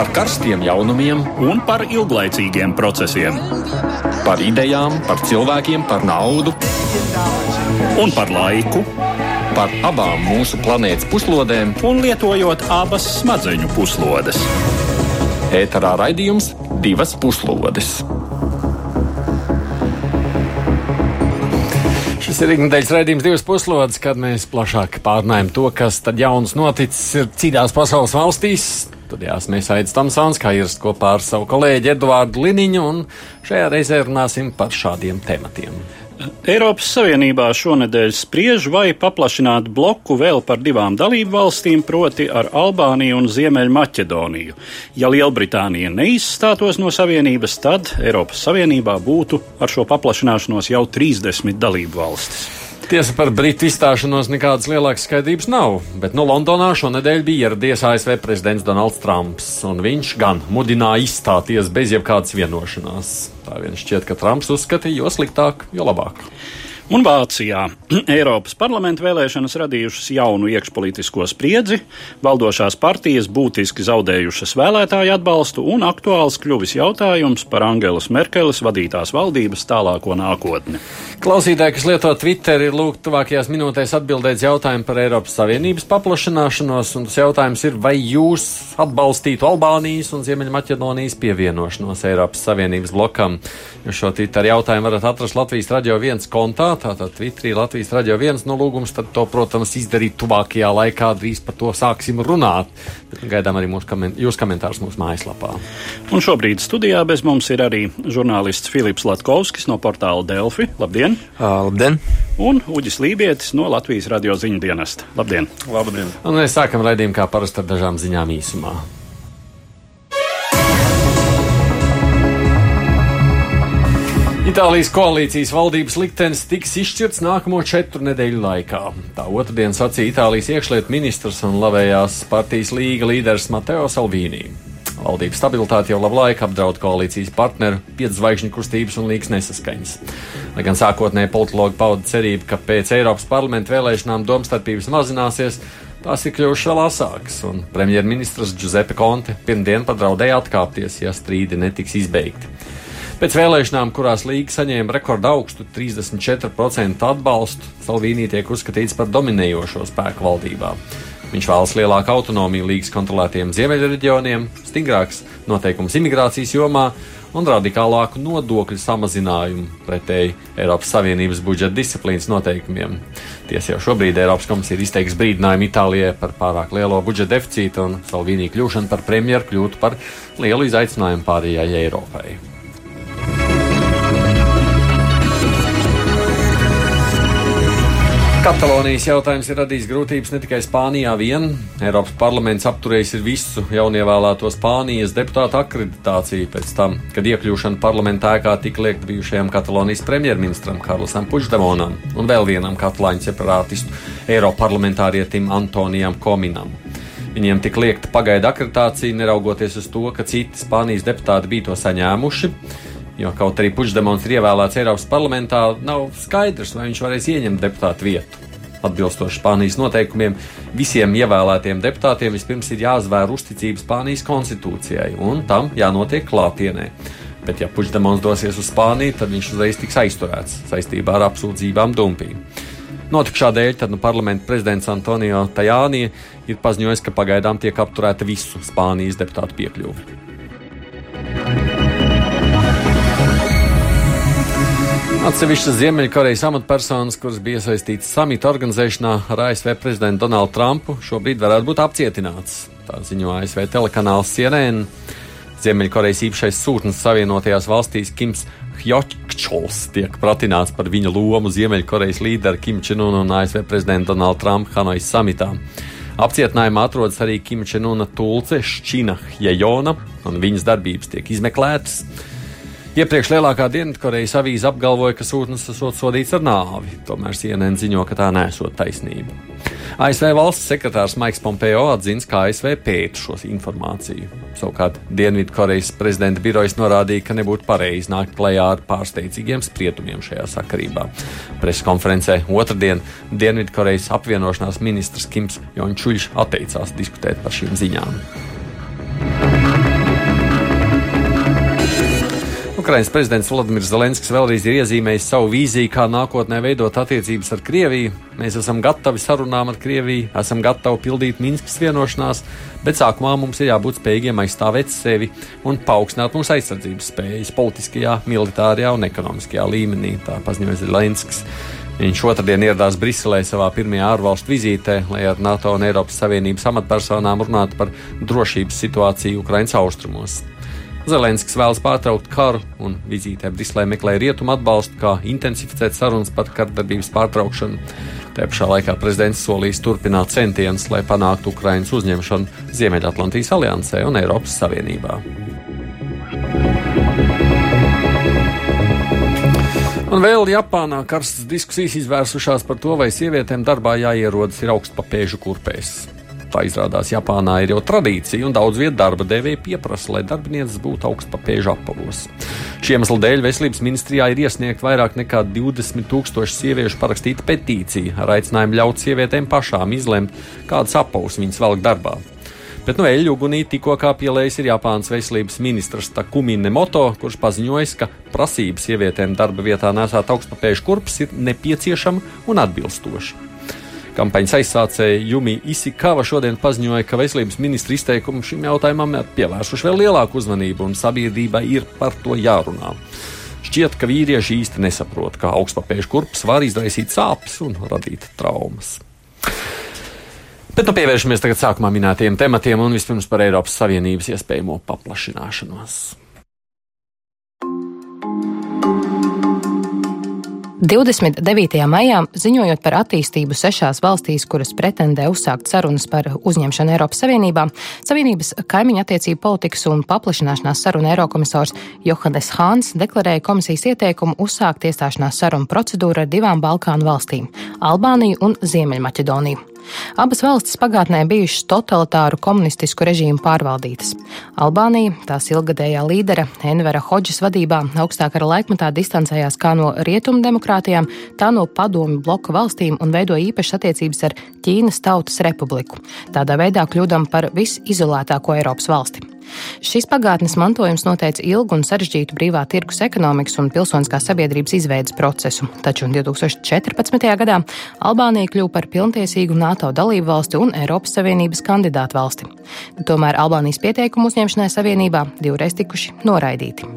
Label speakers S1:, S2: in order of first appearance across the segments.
S1: par karstiem jaunumiem
S2: un par ilglaicīgiem procesiem.
S1: Par idejām, par cilvēkiem, par naudu
S2: un par laiku.
S1: Par abām mūsu planētas puslodēm,
S2: un lietojot abas smadzeņu puslodes.
S1: Ēterā raidījums divas puslodes.
S3: Šis ir ikdienas raidījums divas puslodes, kad mēs plašāk pārnājam to, kas tad jauns noticis citās pasaules valstīs. Studijās mēs aicinām Tamsons, kā ierast kopā ar savu kolēģi Eduārdu Liniņu, un šajā reizē runāsim par šādiem tematiem.
S2: Eiropas Savienībā šonadēļ spriež, vai paplašināt bloku vēl par divām dalību valstīm, proti ar Albāniju un Ziemeļmaķedoniju. Ja Lielbritānija neizstātos no Savienības, tad Eiropas Savienībā būtu ar šo paplašināšanos jau 30 dalību valstis.
S3: Tiesa par Britu izstāšanos nekādas lielākas skaidrības nav, bet no Londonā šonadēļ bija ieradies ASV prezidents Donalds Trumps, un viņš gan mudināja izstāties bez jebkādas vienošanās. Tā vien šķiet, ka Trumps uzskatīja, jo sliktāk, jo labāk.
S2: Un Vācijā Eiropas parlamenta vēlēšanas radījušas jaunu iekšpolitisko spriedzi, valdošās partijas būtiski zaudējušas vēlētāju atbalstu un aktuāls kļuvis jautājums par Angelas Merkeles vadītās valdības tālāko nākotni.
S3: Klausītāji, kas lieto Twitter, ir lūgti tuvākajās minūtēs atbildēt jautājumu par Eiropas Savienības paplašināšanos, un tas jautājums ir, vai jūs atbalstītu Albānijas un Ziemeļmaķedonijas pievienošanos Eiropas Savienības blokam. Jo šo Twitter jautājumu varat atrast Latvijas radio viens kontā, tātad Twitterī Latvijas radio viens nolūgums, tad to, protams, izdarīt tuvākajā laikā, drīz par to sāksim runāt. Bet gaidām arī koment jūs komentārus mūsu mājaslapā.
S2: Un šobrīd studijā bez mums ir arī žurnālists Filips Latkovskis no portāla Delfi. Labdien!
S4: Uh, labdien!
S2: Un Uģis Lībietis no Latvijas radio ziņu dienesta. Labdien!
S4: Labdien!
S3: Un mēs sākam raidījumu kā parasti ar dažām ziņām īsumā. Itālijas koalīcijas valdības liktenis tiks izšķirts nākamo četru nedēļu laikā. Tā otrdien sacīja Itālijas iekšlietu ministrs un labējās partijas līga līderis Mateo Salvīnī. Valdības stabilitāti jau labu laiku apdraud koalīcijas partneru, piedzvaigžņu kustības un līgas nesaskaņas. Lai gan sākotnēji politologi pauda cerību, ka pēc Eiropas parlamenta vēlēšanām domstarpības mazināsies, tās ir kļuvušas vēl asākas, un premjerministrs Giuseppe Conte pirmdien padraudēja atkāpties, ja strīdi netiks izbeigti. Pēc vēlēšanām, kurās līga saņēma rekordu augstu 34% atbalstu, Salvīnī tiek uzskatīts par dominējošo spēku valdībā. Viņš vēlas lielāku autonomiju līgas kontrolētiem ziemeļreģioniem, stingrāks noteikums imigrācijas jomā un radikālāku nodokļu samazinājumu pretēji Eiropas Savienības budžeta disciplīnas noteikumiem. Tiesa jau šobrīd Eiropas komisija ir izteikusi brīdinājumu Itālijai par pārāk lielo budžeta deficītu, un Salvīnī kļūšana par premjeru kļūtu par lielu izaicinājumu pārējai Eiropai. Katalonijas jautājums ir radījis grūtības ne tikai Spānijā vien. Eiropas parlaments apturējis visu jaunievēlēto Spānijas deputātu akreditāciju pēc tam, kad iekļūšana parlamentā ēkā tika liekta bijušajam Katalonijas premjerministram Karlosam Puigdemonam un vēl vienam katalāņu separātistu Eiroparlamentārietim Antonijam Kominam. Viņiem tika liekta pagaida akreditācija, neraugoties uz to, ka citi Spānijas deputāti bija to saņēmuši. Jo kaut arī Puigdemons ir ievēlēts Eiropas parlamentā, nav skaidrs, vai viņš varēs ieņemt deputātu vietu. Atbilstoši Spānijas noteikumiem, visiem ievēlētiem deputātiem vispirms ir jāzvēr uzticība Spānijas konstitūcijai, un tam jānotiek klātienē. Bet, ja Puigdemons dosies uz Spāniju, tad viņš uzreiz tiks aizturēts saistībā ar apsūdzībām dumpī. Notikušā dēļ tad nu, parlamenta prezidents Antonio Tajāni ir paziņojis, ka pagaidām tiek apturēta visu Spānijas deputātu piekļuvi. Atsevišķas Ziemeļkorejas amatpersonas, kuras bija iesaistītas samita organizēšanā ar ASV prezidentu Donaldu Trumpu, šobrīd varētu būt apcietināts. Tā ziņo ASV telekanāls CNN. Ziemeļkorejas īpašais sūtnis Savienotajās valstīs Kims Hjokčols tiek pratināts par viņa lomu Ziemeļkorejas līderi Kim Čenunu un ASV prezidentu Donaldu Trumpu Hanojas samitā. Apcietinājumā atrodas arī Kim Čenuna tulce Šķina Hjejona, un viņas darbības tiek izmeklētas. Iepriekš lielākā Dienvidkorejas avīze apgalvoja, ka sūtnis esot sodīts ar nāvi, tomēr CNN ziņo, ka tā nesot taisnība. ASV valsts sekretārs Maiks Pompeo atzins, ka ASV pēta šo informāciju. Savukārt Dienvidkorejas prezidenta birojas norādīja, ka nebūtu pareizi nākt klajā ar pārsteidzīgiem spriedumiem šajā sakarībā. Preskonferencē otrdien Dienvidkorejas apvienošanās ministrs Kims Jončuļš atteicās diskutēt par šīm ziņām. Ukrainas prezidents Vladimirs Zelenskis vēlreiz ir iezīmējis savu vīziju, kā nākotnē veidot attiecības ar Krieviju. Mēs esam gatavi sarunām ar Krieviju, esam gatavi pildīt Minskas vienošanās, bet sākumā mums ir jābūt spējīgiem aizstāvēt sevi un paaugstināt mūsu aizsardzības spējas politiskajā, militārajā un ekonomiskajā līmenī, tā paziņoja Zelenskis. Viņš otrdien ieradās Briselē savā pirmajā ārvalstu vizītē, lai ar NATO un Eiropas Savienības amatpersonām runātu par drošības situāciju Ukraiņas austrumos. Zelenskis vēlas pārtraukt karu un vizītē Briselē meklē rietumu atbalstu, kā intensificēt sarunas par kardarbības pārtraukšanu. Tajā pašā laikā prezidents solīs turpināt centienus, lai panāktu Ukraiņas uzņemšanu Ziemeļatlantijas aliansē un Eiropas Savienībā. Un vēl Japānā karstas diskusijas izvērsušās par to, vai sievietēm darbā jāierodas ir augstpapēžu kurpēs. Tā izrādās Japānā ir jau tradīcija, un daudz vietu darba devēja pieprasa, lai darbinieces būtu augstpapēžu apavos. Šī iemesla dēļ Veselības ministrijā ir iesniegta vairāk nekā 20 tūkstoši sieviešu parakstīta petīcija ar aicinājumu ļaut sievietēm pašām izlemt, kādas apavus viņas velk darbā. Bet no eļļu ugunī tikko pielējis ir Japānas veselības ministrs Takumine Moto, kurš paziņojis, ka prasības sievietēm darba vietā nesāt augstpapēžu kurpes ir nepieciešama un atbilstoša. Kampaņas aizsācēja Jumi Isikava šodien paziņoja, ka veselības ministra izteikumu šim jautājumam pievērsuši vēl lielāku uzmanību un sabiedrībai ir par to jārunā. Šķiet, ka vīrieši īsti nesaprot, kā augstpapēžu kurpes var izraisīt sāpes un radīt traumas. Bet nu pievēršamies tagad sākumā minētajiem tematiem un vispirms par Eiropas Savienības iespējamo paplašināšanos.
S4: 29. maijā, ziņojot par attīstību sešās valstīs, kuras pretendē uzsākt sarunas par uzņemšanu Eiropas Savienībā, Savienības kaimiņa attiecību politikas un paplašināšanās saruna Eirokomisārs Johannes Hāns deklarēja komisijas ieteikumu uzsākt iestāšanās sarunu procedūru ar divām Balkānu valstīm - Albāniju un Ziemeļmaķedoniju. Abas valstis pagātnē bijušas totalitāru komunistisku režīmu pārvaldītas. Albānija, tās ilgadējā līdera Envera Hodžas vadībā, augstākā laikmatā distancējās kā no rietumu demokrātijām, tā no padomju bloka valstīm un veidoja īpašas attiecības ar Ķīnas Tautas Republiku, tādā veidā kļūdam par visizolētāko Eiropas valsti. Šis pagātnes mantojums noteica ilgu un sarežģītu brīvā tirgus ekonomikas un pilsoniskās sabiedrības izveidas procesu, taču 2014. gadā Albānija kļuva par pilntiesīgu NATO dalību valsti un Eiropas Savienības kandidātu valsti. Tomēr Albānijas pieteikumu uzņemšanai Savienībā divreiz tikuši noraidīti.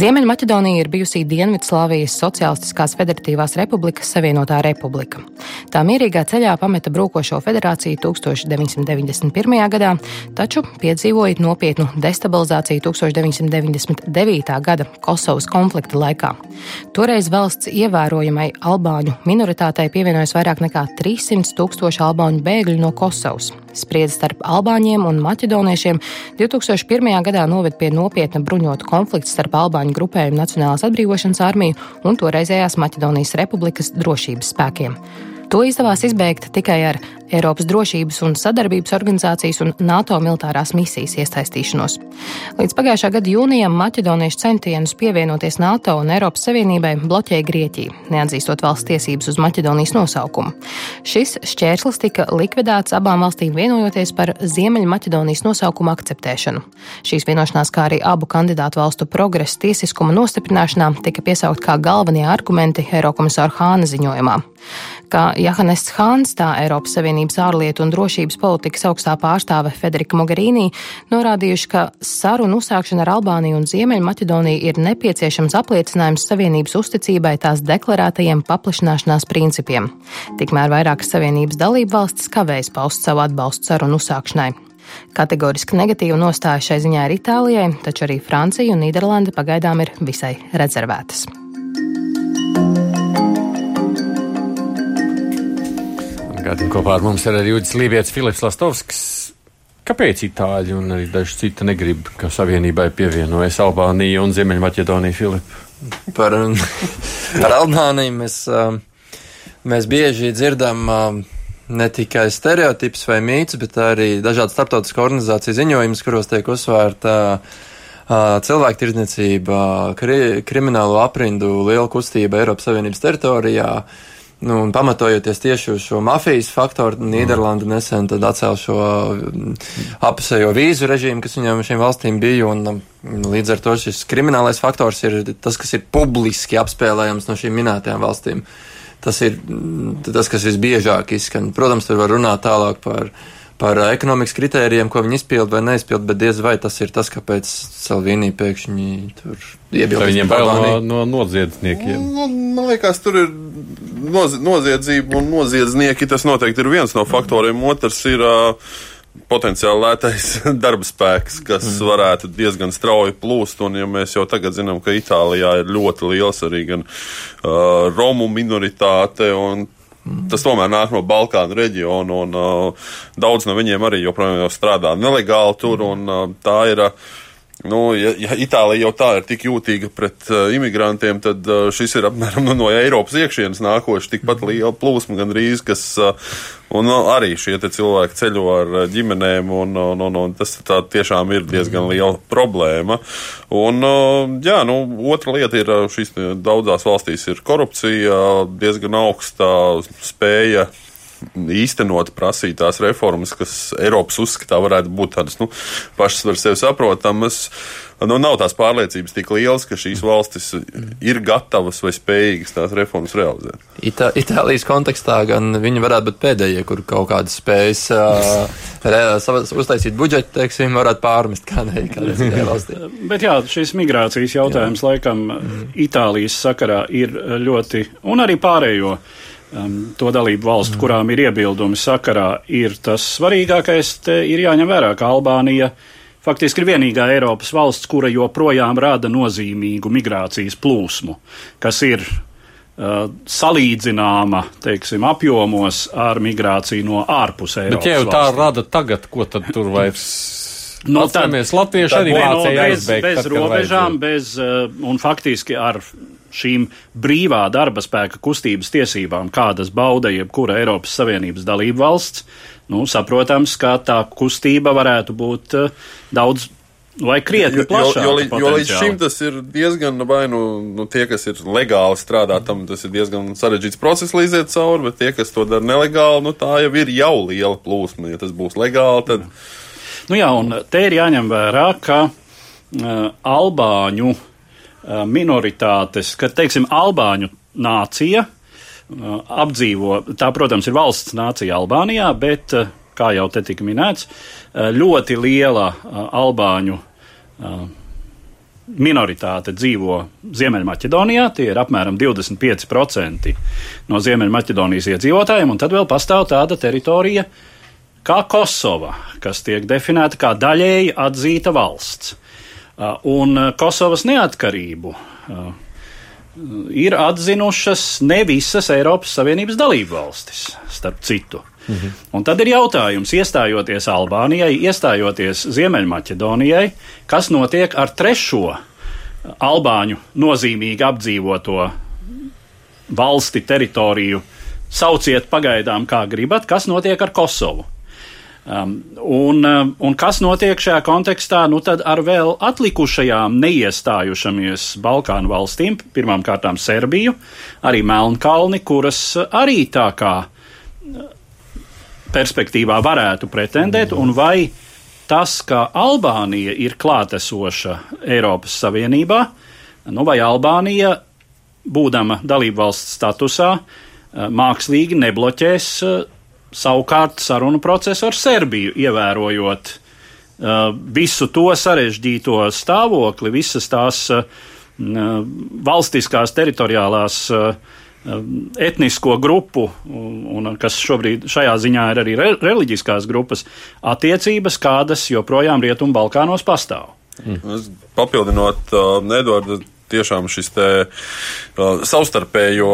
S4: Ziemeļmaķedonija ir bijusī Dienvidslāvijas Socialistiskās Federatīvās Republikas Savienotā republika. Tā mierīgā ceļā pameta brūkošo federāciju 1991. gadā, taču piedzīvoja nopietnu destabilizāciju 1999. gada Kosovas konflikta laikā. Toreiz valsts ievērojamai albāņu minoritātei pievienojas vairāk nekā 300 tūkstoši albāņu bēgļu no Kosovas. Spriedzi starp albāņiem un maķedoniešiem 2001. gadā noved pie nopietna bruņotu konflikta starp albāņu grupējumu Nacionālās atbrīvošanas armiju un toreizējās Maķedonijas republikas drošības spēkiem. To izdevās izbeigt tikai ar Eiropas drošības un sadarbības organizācijas un NATO militārās misijas iesaistīšanos. Līdz pagājušā gada jūnijam maķedoniešu centienus pievienoties NATO un Eiropas Savienībai bloķēja Grieķija, neatzīstot valsts tiesības uz Maķedonijas nosaukumu. Šis šķērslis tika likvidēts abām valstīm vienojoties par Ziemeļmaķedonijas nosaukumu akceptēšanu. Šīs vienošanās, kā arī abu kandidātu valstu progresa tiesiskuma nostiprināšanā, tika piesaukt kā galvenie argumenti Eirokomisāra Hāna ziņojumā kā Johannes Hāns, tā Eiropas Savienības ārlietu un drošības politikas augstā pārstāve Federika Mogherini, norādījuši, ka sarunu uzsākšana ar Albāniju un Ziemeļmaķedoniju ir nepieciešams apliecinājums Savienības uzticībai tās deklarētajiem paplašināšanās principiem. Tikmēr vairākas Savienības dalību valstis kavējas paust savu atbalstu sarunu uzsākšanai. Kategoriski negatīvu nostāju šai ziņā ir Itālijai, taču arī Francija un Nīderlanda pagaidām ir visai rezervētas.
S3: Gādien kopā ar mums ir arī Jūdas Lībijams, Filips Lastovskis. Kāpēc Itāļi un arī daži citi negrib, ka Savienībai pievienojas Albānija un Ziemeļmaķedonija, Filip?
S5: Par, par Albāniju mēs, mēs bieži dzirdam ne tikai stereotipus vai mītus, bet arī dažādu starptautisku organizāciju ziņojumus, kuros tiek uzsvērta cilvēku tirdzniecība, kri, kriminālo aprindu liela kustība Eiropas Savienības teritorijā Nu, un pamatojoties tieši uz šo mafijas faktoru, Nīderlanda nesen atcēla šo mm, apusējo vīzu režīmu, kas viņam šīm valstīm bija. Un, mm, līdz ar to šis kriminālais faktors ir tas, kas ir publiski apspēlējams no šīm minētajām valstīm. Tas ir mm, tas, kas visbiežāk izskan. Protams, tur var runāt tālāk par par ekonomikas kritērijiem, ko viņi izpild vai neizpild, bet diez vai tas ir tas, kāpēc Salvīnī pēkšņi tur iebilst.
S3: Viņiem bail no, no noziedzniekiem.
S6: Nu, man liekas, tur ir noz, noziedzība un noziedznieki. Tas noteikti ir viens no faktoriem. Otrs ir. Uh, potenciāli lētais darba spēks, kas mm. varētu diezgan strauji plūst. Un, ja mēs jau tagad zinām, ka Itālijā ir ļoti liels arī gan uh, romu minoritāte, un Tas tomēr nāk no Balkānu reģiona, un uh, daudz no viņiem arī joprojām strādā nelegāli tur. Un, uh, tā ir uh, Nu, ja, ja Itālija jau tā ir tik jūtīga pret uh, imigrantiem, tad uh, šis ir apmēram nu, no Eiropas iekšienes nākošais tikpat liela plūsma gandrīz, kas uh, un, uh, arī šie cilvēki ceļo ar uh, ģimenēm, un, un, un, un tas tā tiešām ir diezgan liela problēma. Un, uh, jā, nu, otra lieta ir, šīs daudzās valstīs ir korupcija, diezgan augsta spēja īstenot prasītās reformas, kas Eiropas uzskatā varētu būt tādas nu, pašas par sevi saprotamas. Nu, nav tās pārliecības tik lielas, ka šīs valstis ir gatavas vai spējīgas tās reformas realizēt.
S5: Ita Itālijas kontekstā gan viņi varētu būt pēdējie, kur kaut kādas spējas uh, uztaisīt budžetu, teiksim, varētu pārmest kādai, kādai valstī.
S2: Bet jā, šis migrācijas jautājums jā. laikam mm. Itālijas sakarā ir ļoti, un arī pārējo um, to dalību valstu, mm. kurām ir iebildumi sakarā, ir tas svarīgākais. Te ir jāņem vērā, ka Albānija faktiski ir vienīgā Eiropas valsts, kura joprojām rada nozīmīgu migrācijas plūsmu, kas ir uh, salīdzināma, teiksim, apjomos ar migrāciju no ārpus Eiropas.
S3: Bet ja jau tā valstīm. rada tagad, ko tad tur vairs? No, tad, Latvieši arī mācīja
S2: no, bez, aizbeigt, bez tad, robežām, bez, uh, un faktiski ar šīm brīvā darba spēka kustības tiesībām, kādas bauda jebkura Eiropas Savienības dalība valsts, nu, saprotams, ka tā kustība varētu būt uh, daudz Vai krietni plašāk?
S6: Jo, jo, jo līdz šim tas ir diezgan, vai nu, nu tie, kas ir legāli strādā, tam tas ir diezgan sarežģīts process līdziet cauri, bet tie, kas to dara nelegāli, nu tā jau ir jau liela plūsma. Ja tas būs legāli, tad.
S2: Nu jā, un te ir jāņem vērā, ka uh, Albāņu Uh, minoritātes, ka, teiksim, Albāņu nācija apdzīvo, tā, protams, ir valsts nācija Albānijā, bet, kā jau te tika minēts, ļoti liela Albāņu minoritāte dzīvo Ziemeļmaķedonijā, tie ir apmēram 25% no Ziemeļmaķedonijas iedzīvotājiem, un tad vēl pastāv tāda teritorija kā Kosova, kas tiek definēta kā daļēji atzīta valsts. Uh, un uh, Kosovas neatkarību uh, ir atzinušas ne visas Eiropas Savienības dalību valstis, starp citu. Mhm. Un tad ir jautājums, iestājoties Albānijai, iestājoties Ziemeļmaķedonijai, kas notiek ar trešo Albāņu nozīmīgi apdzīvoto valsti teritoriju. Sauciet pagaidām, kā gribat, kas notiek ar Kosovu. Um, un, um, un kas notiek šajā kontekstā? Nu, tad ar vēl atlikušajām neiestājušamies Balkānu valstīm, pirmām kārtām Serbiju, arī Melnkalni, kuras arī tā kā uh, perspektīvā varētu pretendēt, un vai tas, ka Albānija ir klātesoša Eiropas Savienībā, nu, vai Albānija, būdama dalību valsts statusā, uh, mākslīgi nebloķēs uh, savukārt sarunu procesu ar Serbiju, ievērojot uh, visu to sarežģīto stāvokli, visas tās uh, valstiskās teritoriālās uh, etnisko grupu, un, un kas šobrīd šajā ziņā ir arī re, reliģiskās grupas, attiecības, kādas joprojām Rietumu Balkānos pastāv.
S6: Mm. Papildinot uh, Edvardu tiešām šis te uh, savstarpējo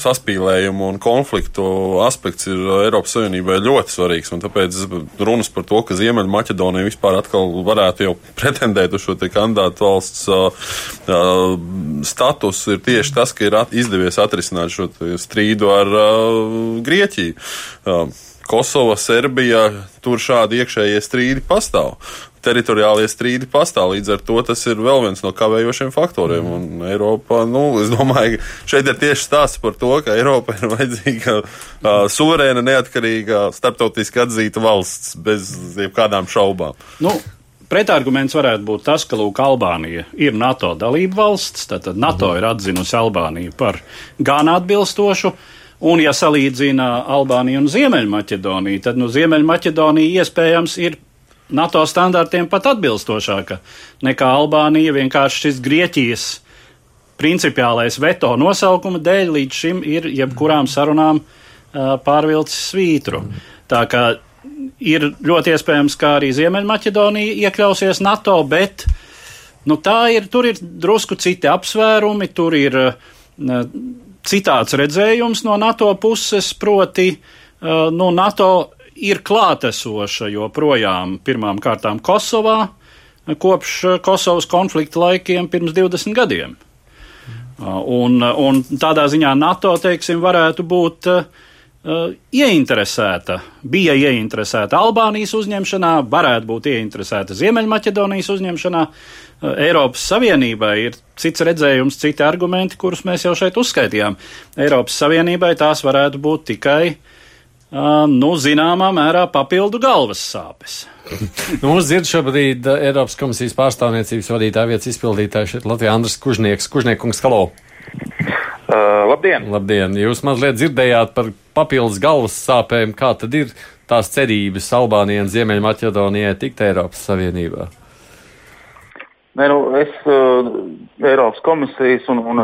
S6: saspīlējumu un konfliktu aspekts ir Eiropas Savienībai ļoti svarīgs. Tāpēc runas par to, ka Ziemeļmaķedonija vispār atkal varētu jau pretendēt uz šo kandidātu valsts uh, uh, statusu, ir tieši tas, ka ir at izdevies atrisināt šo strīdu ar uh, Grieķiju. Uh, Kosova, Serbija, tur šādi iekšējie strīdi pastāv. Teritoriālie strīdi pastāv. Līdz ar to tas ir vēl viens no kavējošiem faktoriem. Un Eiropā, nu, es domāju, šeit ir tieši stāsts par to, ka Eiropa ir vajadzīga uh, suverēna, neatkarīga, starptautiski atzīta valsts bez jebkādām šaubām.
S2: Nu, Pretarguments varētu būt tas, ka Lūk, Albānija ir NATO dalība valsts, tātad NATO ir atzinusi Albāniju par gan atbilstošu, un ja salīdzina Albāniju un Ziemeļmaķedoniju, tad nu, Ziemeļmaķedonija iespējams ir NATO standartiem pat atbilstošāka nekā Albānija. Vienkārši šis Grieķijas principiālais veto nosaukuma dēļ līdz šim ir jebkurām sarunām uh, pārvilcis svītru. Tā kā ir ļoti iespējams, ka arī Ziemeļmaķedonija iekļausies NATO, bet nu, tā ir, tur ir drusku citi apsvērumi, tur ir uh, citāds redzējums no NATO puses, proti, uh, nu, NATO ir klātesoša joprojām pirmām kārtām Kosovā, kopš Kosovas konflikta laikiem pirms 20 gadiem. Uh, un, un tādā ziņā NATO, teiksim, varētu būt uh, ieinteresēta, bija ieinteresēta Albānijas uzņemšanā, varētu būt ieinteresēta Ziemeļmaķedonijas uzņemšanā. Eiropas Savienībai ir cits redzējums, citi argumenti, kurus mēs jau šeit uzskaitījām. Eiropas Savienībai tās varētu būt tikai uh, nu, zināmā mērā papildu galvas sāpes.
S3: nu, mums dzird šobrīd Eiropas komisijas pārstāvniecības vadītāja vietas izpildītāja šeit Latvijā Andris Kužnieks. Kužniekungs, halo!
S7: Uh, labdien!
S3: Labdien! Jūs mazliet dzirdējāt par papildus galvas sāpēm. Kā tad ir tās cerības Albānijai un Ziemeļmaķedonijai tikt Eiropas Savienībā?
S7: Ne, nu, es uh, Eiropas komisijas un, un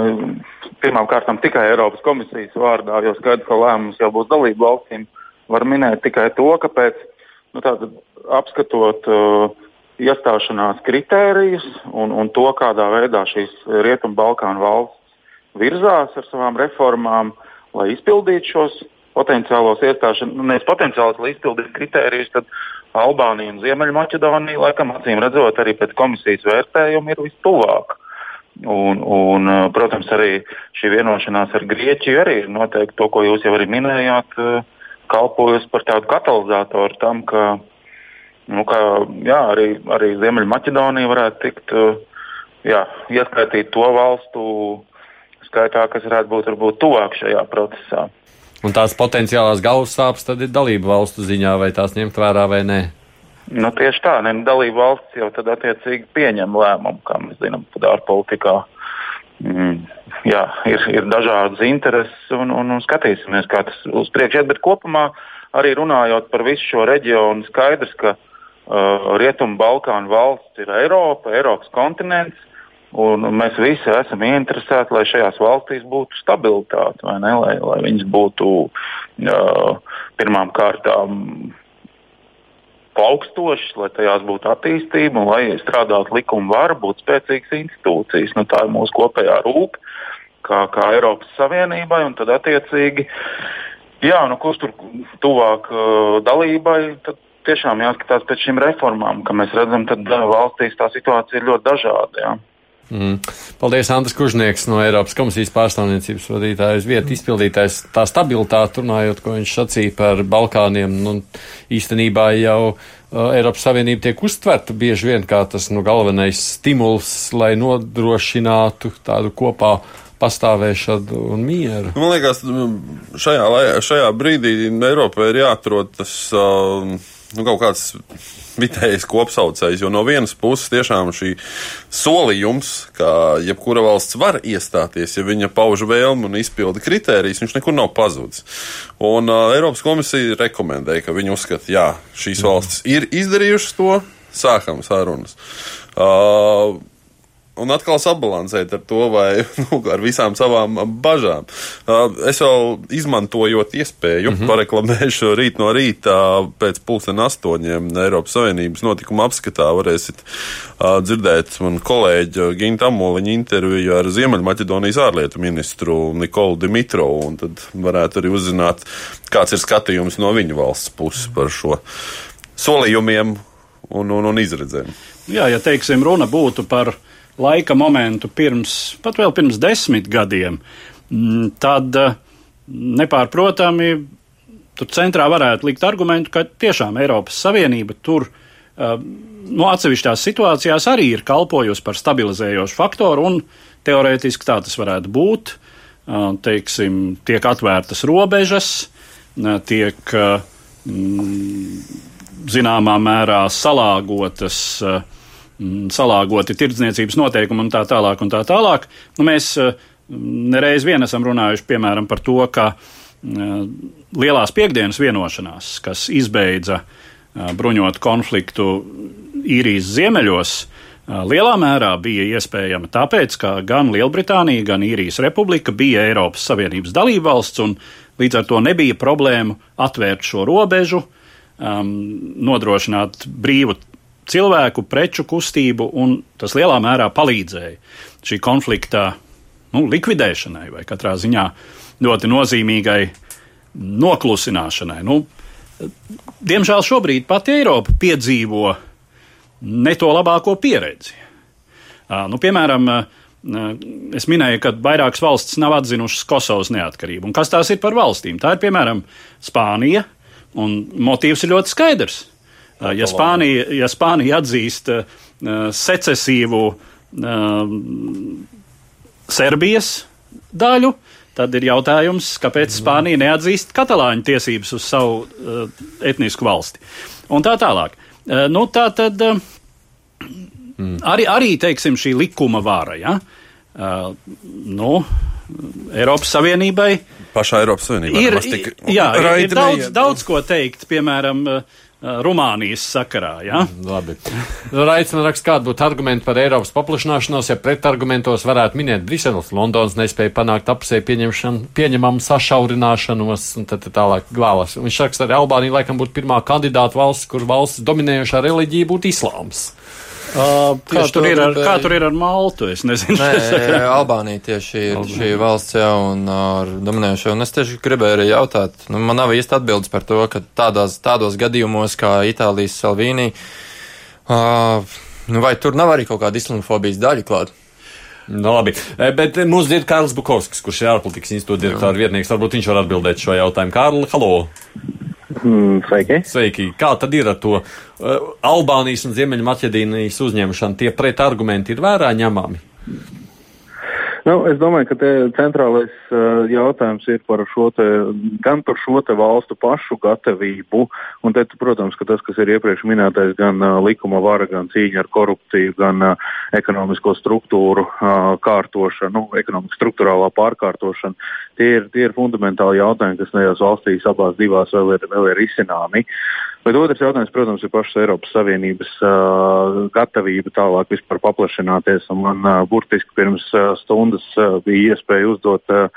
S7: pirmām kārtām tikai Eiropas komisijas vārdā, jo skaidrs, ka lēmums jau būs dalību valstīm, var minēt tikai to, ka pēc nu, tātad, apskatot uh, iestāšanās kritērijus un, un to, kādā veidā šīs Rietumu Balkānu valsts virzās ar savām reformām, lai izpildītu šos potenciālos iestāšanās, nu, nevis potenciālos, lai izpildītu kritērijus, tad Albānija un Ziemeļmaķedonija, laikam, acīm redzot, arī pēc komisijas vērtējuma ir vistuvāk. Un, un, protams, arī šī vienošanās ar Grieķiju arī ir noteikti to, ko jūs jau arī minējāt, kalpojas par tādu katalizatoru tam, ka, nu, ka jā, arī, arī Ziemeļmaķedonija varētu tikt jā, ieskaitīt to valstu skaitā, kas varētu būt varbūt, tuvāk šajā procesā.
S3: Un tās potenciālās galvas sāpes tad ir dalību valstu ziņā, vai tās ņemt vērā vai nē?
S7: Nu, tieši tā, ne, dalību valsts jau tad attiecīgi pieņem lēmumu, kā mēs zinām, tad ārpolitikā. Mm, jā, ir, ir dažādas intereses un, un, un skatīsimies, kā tas uz priekšu iet. Bet kopumā arī runājot par visu šo reģionu, skaidrs, ka uh, Rietumu Balkānu valsts ir Eiropa, Eiropas kontinents. Un mēs visi esam ieinteresēti, lai šajās valstīs būtu stabilitāte, lai, lai viņas būtu uh, pirmām kārtām plaukstošas, lai tajās būtu attīstība un lai strādātu likuma vara, būtu spēcīgas institūcijas. Nu, tā ir mūsu kopējā rūpe, kā, kā Eiropas Savienībai, un tad attiecīgi, jā, nu, kurš tur tuvāk uh, dalībai, tad tiešām jāskatās pēc šīm reformām, ka mēs redzam, ka uh, valstīs tā situācija ir ļoti dažāda. Jā.
S3: Mm. Paldies, Andris Kužnieks no Eiropas komisijas pārstāvniecības vadītājas vietas izpildītājs. Tā stabilitāte, runājot, ko viņš sacīja par Balkāniem, nu, īstenībā jau uh, Eiropas Savienība tiek uztverta bieži vien kā tas nu, galvenais stimuls, lai nodrošinātu tādu kopā pastāvēšanu un mieru.
S6: Man liekas, šajā, šajā brīdī Eiropai ir jāatrod tas uh, nu, kaut kāds vitējais kopsaucējs. Jo no vienas puses tiešām šī solījums, ka jebkura valsts var iestāties, ja viņa pauž vēlmu un izpilda kritērijas, viņš nekur nav pazudis. Un uh, Eiropas komisija rekomendēja, ka viņi uzskata, jā, šīs valstis ir izdarījušas to, sākam sarunas. Uh, un atkal sabalansēt ar to, vai nu, ar visām savām bažām. Es vēl izmantojot iespēju, mm -hmm. pareklamēšu rīt no rīta pēc pusdien astoņiem Eiropas Savienības notikuma apskatā varēsit dzirdēt man kolēģi Ginta Amoliņa interviju ar Ziemeļmaķedonijas ārlietu ministru Nikolu Dimitrovu, un tad varētu arī uzzināt, kāds ir skatījums no viņa valsts puses par šo solījumiem un, un, un izredzēm.
S2: Jā, ja teiksim, runa būtu par laika momentu pirms, pat vēl pirms desmit gadiem, mm, tad eh, nepārprotami tur centrā varētu likt argumentu, ka tiešām Eiropas Savienība tur nu, atsevišķās situācijās arī ir kalpojusi par stabilizējošu faktoru, un teorētiski tā tas varētu būt. Teiksim, tiek atvērtas robežas, tiek zināmā mērā salāgotas, salāgoti tirdzniecības noteikumi un tā tālāk. Un tā tālāk. Nu, mēs nereiz vien esam runājuši piemēram par to, ka lielās piekdienas vienošanās, kas izbeidza bruņotu konfliktu īrijas ziemeļos, lielā mērā bija iespējama tāpēc, ka gan Lielbritānija, gan īrijas republika bija Eiropas Savienības dalībvalsts, un līdz ar to nebija problēmu atvērt šo robežu, um, nodrošināt brīvu cilvēku, preču kustību, un tas lielā mērā palīdzēja šī konflikta nu, likvidēšanai vai katrā ziņā ļoti nozīmīgai noklusināšanai. Nu, diemžēl šobrīd pati Eiropa piedzīvo ne to labāko pieredzi. Nu, piemēram, es minēju, ka vairākas valstis nav atzinušas Kosovas neatkarību. Un kas tās ir par valstīm? Tā ir piemēram Spānija, un motīvs ir ļoti skaidrs. Ja Spānija, ja Spānija atzīst uh, secesīvu uh, Serbijas daļu, tad ir jautājums, kāpēc Spānija neatzīst katalāņu tiesības uz savu uh, etnisku valsti. Un tā tālāk. Uh, nu, tā tad. Uh, Mm. Arī, arī teiksim, šī likuma vāra. Ja? Uh, nu, Eiropas Savienībai.
S6: Pašā Eiropas Savienībā
S2: ir, tik, jā, ir, daudz, daudz ko teikt, piemēram, Rumānijas sakarā. Ja?
S3: Mm, labi. Raits man raksta, kāda būtu argumenti par Eiropas paplašināšanos, ja pretargumentos varētu minēt Briseles, Londonas nespēja panākt apsē pieņemamu sašaurināšanos un tad tālāk glālas. Viņš raksta, arī Albānija laikam būtu pirmā kandidāta valsts, kur valsts dominējošā reliģija būtu islāms.
S2: Uh, kā, tur ir ar, kā tur ir ar Maltu? Es nezinu.
S5: Nē, Albānija tieši ir Albānija. šī valsts jau un ar dominējušo. Un es tieši gribēju arī jautāt, nu, man nav īsti atbildes par to, ka tādās, tādos gadījumos kā Itālijas Salvīnī, uh, nu, vai tur nav arī kaut kāda islamofobijas daļa klāta?
S3: Nu, labi, bet mums ir Kārlis Bukovskis, kurš ir ārpolitikas institūta direktora vietnieks. Varbūt viņš var atbildēt šo jautājumu. Kārli, halo!
S8: Mm, sveiki.
S3: Sveiki. Kā tad ir ar to uh, Albānijas un Ziemeļmaķedīnijas uzņemšanu? Tie pretargumenti ir vērā ņemami?
S8: Nu, es domāju, ka centrālais uh, jautājums ir par šo te, gan par šo valstu pašu gatavību, un te, protams, ka tas, kas ir iepriekš minētais, gan uh, likuma vara, gan cīņa ar korupciju, gan uh, ekonomisko struktūru kārtošana, nu, ekonomikas struktūrālā pārkārtošana, tie ir, tie ir fundamentāli jautājumi, kas tajās valstīs abās divās vēl ir, vēl ir izcināmi. Bet otrs jautājums, protams, ir pašas Eiropas Savienības uh, gatavība tālāk vispār paplašināties. Un man uh, burtiski pirms uh, stundas uh, bija iespēja uzdot uh,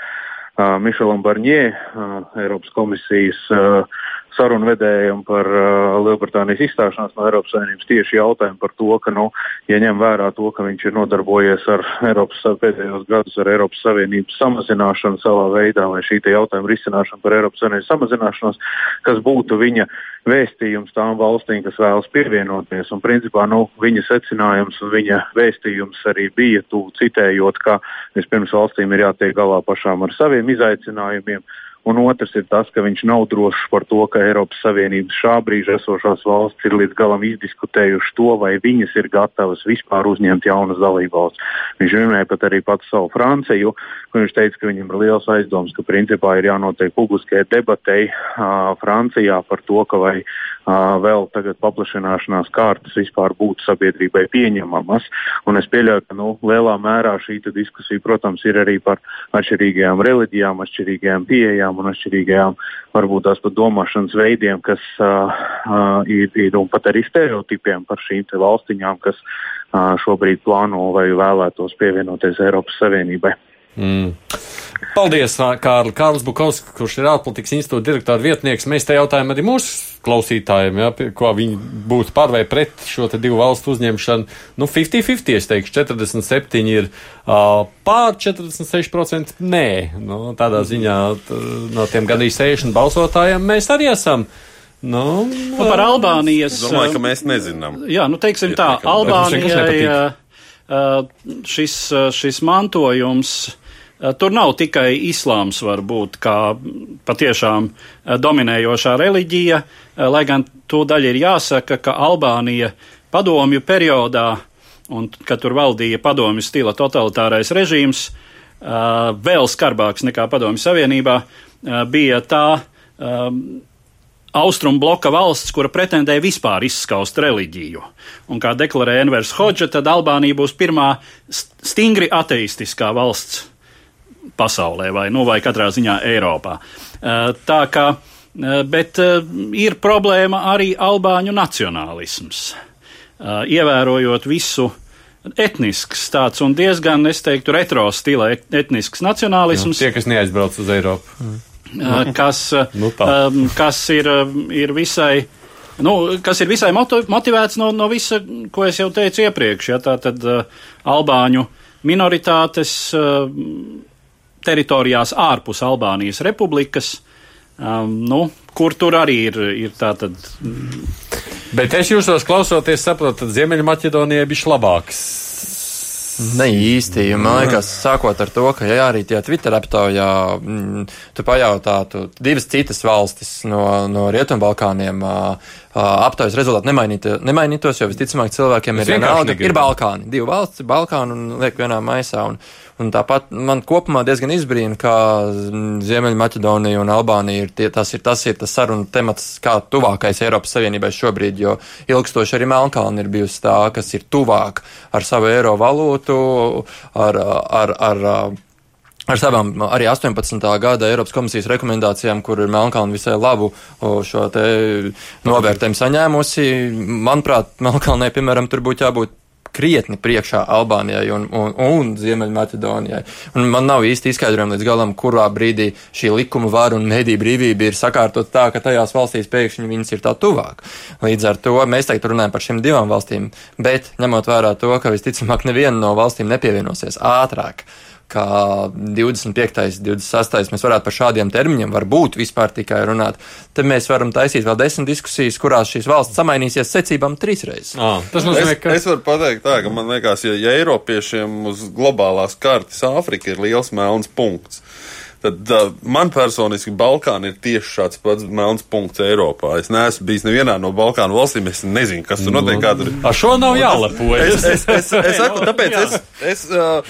S8: uh, Mišelam Barņē, uh, Eiropas komisijas uh, sarunvedējiem par uh, Lielbritānijas izstāšanos no Eiropas Savienības tieši jautājumu par to, ka, nu, ja ņem vērā to, ka viņš ir nodarbojies ar Eiropas pēdējos gadus ar Eiropas Savienības samazināšanu savā veidā vai šī jautājuma risināšanu par Eiropas Savienības samazināšanos, kas būtu viņa vēstījums tām valstīm, kas vēlas pievienoties. Un, principā, nu, viņa secinājums un viņa vēstījums arī bija, tu citējot, ka vispirms valstīm ir jātiek galā pašām ar saviem izaicinājumiem un otrs ir tas, ka viņš nav drošs par to, ka Eiropas Savienības šā brīža esošās valsts ir līdz galam izdiskutējuši to, vai viņas ir gatavas vispār uzņemt jaunas dalībvalsts. Viņš minēja pat arī pats savu Franciju, kur viņš teica, ka viņam ir liels aizdoms, ka principā ir jānotiek publiskai debatei uh, Francijā par to, ka vai uh, vēl tagad paplašināšanās kārtas vispār būtu sabiedrībai pieņemamas. Un es pieļauju, ka nu, lielā mērā šī diskusija, protams, ir arī par atšķirīgajām reliģijām, atšķirīgajām pieejām atšķirīgām un atšķirīgajām, varbūt tās pat domāšanas veidiem, kas uh, ir, ir un pat arī stereotipiem par šīm valstiņām, kas uh, šobrīd plāno vai vēlētos pievienoties Eiropas Savienībai.
S3: Mm. Paldies, Kārli. Kārlis Bukovskis, kurš ir ārpolitikas institūta direktora vietnieks. Mēs te jautājam arī mūsu klausītājiem, ja, ko viņi būtu par vai pret šo divu valstu uzņemšanu. Nu, 50-50, es teikšu, 47 ir uh, pār 46% nē. Nu, tādā ziņā t, no tiem gandrīz 60 balsotājiem mēs arī esam. Nu,
S2: nu, par Albānijas.
S6: Es domāju, ka mēs nezinām.
S2: Jā, nu teiksim tā, Albānijai šis, šis mantojums Tur nav tikai islāms, varbūt kā patiešām dominējošā reliģija, lai gan to daļa ir jāsaka, ka Albānija padomju periodā, un kad tur valdīja padomju stila totalitārais režīms, vēl skarbāks nekā padomju savienībā, bija tā austrumu bloka valsts, kura pretendēja vispār izskaust reliģiju. Un kā deklarē Envers Hodža, tad Albānija būs pirmā stingri ateistiskā valsts pasaulē, vai, nu, vai katrā ziņā Eiropā. Tā kā, bet ir problēma arī albāņu nacionālisms. Ievērojot visu etnisks tāds un diezgan, es teiktu, retro stila etnisks nacionālisms.
S3: Jā, tie, kas neaizbrauc uz Eiropu.
S2: Mm kas, nu kas ir, ir visai. Nu, kas ir visai motivēts no, no visa, ko es jau teicu iepriekš. Ja, tā tad uh, Albāņu minoritātes uh, teritorijās ārpus Albānijas republikas, um, nu, kur tur arī ir, ir tā tad.
S3: Bet es jūsos klausoties, saprotu, ka Ziemeļmaķedonija bija labāks
S5: Ne īsti. Man liekas, sākot ar to, ka jā, arī tajā Twitter aptaujā mm, tu pajautātu divas citas valstis no, no Rietumbalkāniem. Aptaujas rezultāti nemainītu, nemainītos, jo visticamāk cilvēkiem ir vienalga. Ir Balkāni, divi valsts, Balkāni un liek vienā maisā. Un, Un tāpat man kopumā diezgan izbrīna, ka Ziemeļmaķedonija un Albānija ir tie, tas, ir, tas ir tas sarunu temats kā tuvākais Eiropas Savienībai šobrīd, jo ilgstoši arī Melnkalna ir bijusi tā, kas ir tuvāk ar savu eiro valūtu, ar, ar, ar, ar ar savām arī 18. gada Eiropas komisijas rekomendācijām, kur ir Melnkalna visai labu šo te novērtējumu saņēmusi. Manuprāt, Melnkalnē, piemēram, tur būtu jābūt krietni priekšā Albānijai un, un, un Ziemeļmaķedonijai. Un man nav īsti izskaidrojumi līdz galam, kurā brīdī šī likuma vara un mediju brīvība ir sakārtot tā, ka tajās valstīs pēkšņi viņas ir tā tuvāk. Līdz ar to mēs tagad runājam par šīm divām valstīm, bet ņemot vērā to, ka visticamāk neviena no valstīm nepievienosies ātrāk kā 25. 26. mēs varētu par šādiem termiņiem varbūt vispār tikai runāt, tad mēs varam taisīt vēl desmit diskusijas, kurās šīs valsts samainīsies secībām trīsreiz.
S6: À, tas nozīmē, ka. Es, es varu pateikt tā, ka man liekas, ja, ja Eiropiešiem uz globālās kartes Āfrika ir liels melns punkts. Tad uh, man personiski Balkāna ir tieši šāds pats melns punkts Eiropā. Es neesmu bijis nevienā no Balkānu valstīm. Es nezinu, kas tur notiek. Tur...
S3: Ar šo nav jālepojas.
S6: Es, es, es, es saku, tāpēc es, es uh,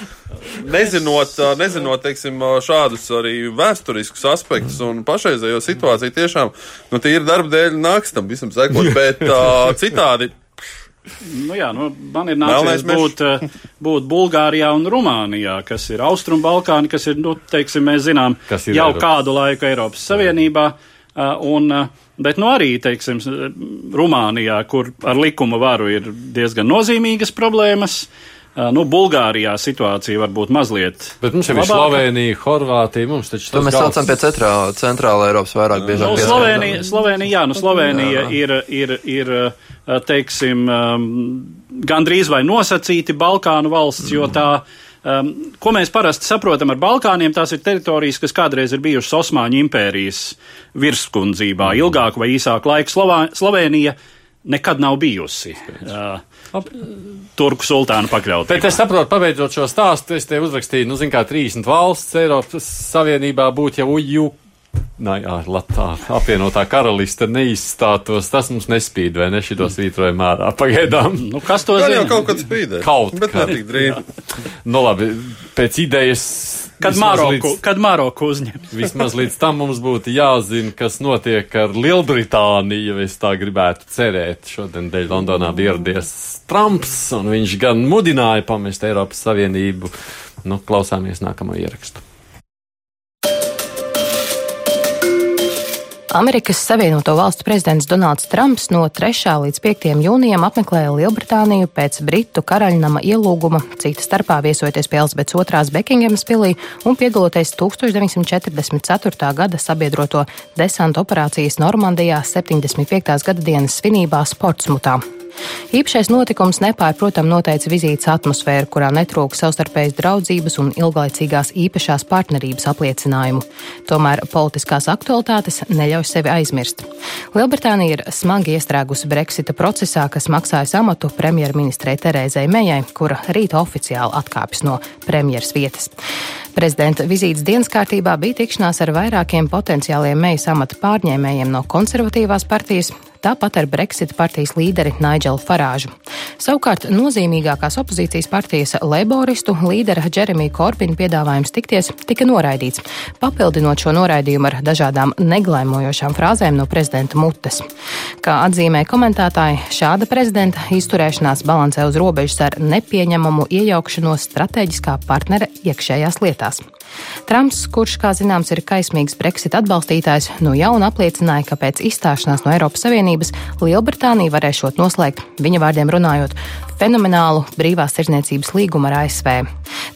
S6: nezinot, nezinot teiksim, šādus arī vēsturiskus aspektus un pašreizējo situāciju, tiešām nu, tie ir darba dēļ nākstam, visam sekot, bet uh, citādi.
S2: Nu jā, nu, man ir nācies būt, būt Bulgārijā un Rumānijā, kas ir Austrum Balkāni, kas ir, nu, teiksim, mēs zinām, jau Eiropas. kādu laiku Eiropas Savienībā. Un, bet nu arī, teiksim, Rumānijā, kur ar likuma varu ir diezgan nozīmīgas problēmas. Nu, Bulgārijā situācija var būt mazliet.
S3: Bet mums jau ir Slovenija, Horvātija. Mums taču
S5: tas mēs saucam pie centrā, centrāla Eiropas vairāk biežāk.
S2: Nu, Slovenija, Slovenija, jā, nu, Slovenija jā. ir, ir, ir, teiksim, gandrīz vai nosacīti Balkānu valsts, jo tā. Um, ko mēs parasti saprotam ar Balkāniem, tās ir teritorijas, kas kādreiz ir bijušas Osmaņu impērijas virskundzībā, ilgāku vai īsāku laiku. Slovā, Slovenija nekad nav bijusi. Uh, Turku sultānu pakļaut.
S3: Bet es saprotu, pabeidzot šo stāstu, es te uzrakstīju, nu, zin kā 30 valsts Eiropas Savienībā būtu jau uju. Nā, jā, Latā, apvienotā karaliste neizstātos, tas mums nespīd, vai ne šito svītrojam ārā pagaidām.
S2: Nu, kas to zina?
S6: jau kaut kad spīdē.
S3: Kaut
S6: bet ne tik drīz.
S3: nu, labi, pēc idejas.
S2: Kad Maroku, līdz, kad Maroku uzņem.
S3: vismaz līdz tam mums būtu jāzina, kas notiek ar Lielbritāniju, ja es tā gribētu cerēt. Šodien dēļ Londonā bija ieradies Trumps, un viņš gan mudināja pamest Eiropas Savienību. Nu, klausāmies nākamo ierakstu.
S4: Amerikas Savienoto Valstu prezidents Donalds Trumps no 3. līdz 5. jūnijam apmeklēja Lielbritāniju pēc Britu karaļnama ielūguma, cita starpā viesojoties pie Elizabetes II Bekingemas pilī un piedaloties 1944. gada sabiedroto desantu operācijas Normandijā 75. gada dienas svinībās Portsmutā. Īpašais notikums nepārprotam noteica vizītes atmosfēru, kurā netrūka savstarpējas draudzības un ilglaicīgās īpašās partnerības apliecinājumu. Tomēr politiskās aktualitātes neļauj sevi aizmirst. Lielbritānija ir smagi iestrēgusi Brexita procesā, kas maksājas amatu premjerministrei Terēzai Mejai, kura rīt oficiāli atkāpjas no premjeras vietas. Prezidenta vizītes dienas kārtībā bija tikšanās ar vairākiem potenciāliem mejas amata pārņēmējiem no konservatīvās partijas, tāpat ar Brexit partijas līderi Nigelu Farāžu. Savukārt nozīmīgākās opozīcijas partijas laboristu līdera Džeremija Korbina piedāvājums tikties tika noraidīts, papildinot šo noraidījumu ar dažādām neglaimojošām frāzēm no prezidenta mutes. Kā atzīmē komentētāji, šāda prezidenta izturēšanās balansē uz robežas ar nepieņemamu iejaukšanos strateģiskā partnera iekšējās lietās. Trumps, kurš, kā zināms, ir kaismīgs Brexit atbalstītājs, no jauna apliecināja, ka pēc izstāšanās no Eiropas Savienības Lielbritānija varēšot noslēgt, viņa vārdiem runājot, fenomenālu brīvās tirdzniecības līgumu ar ASV.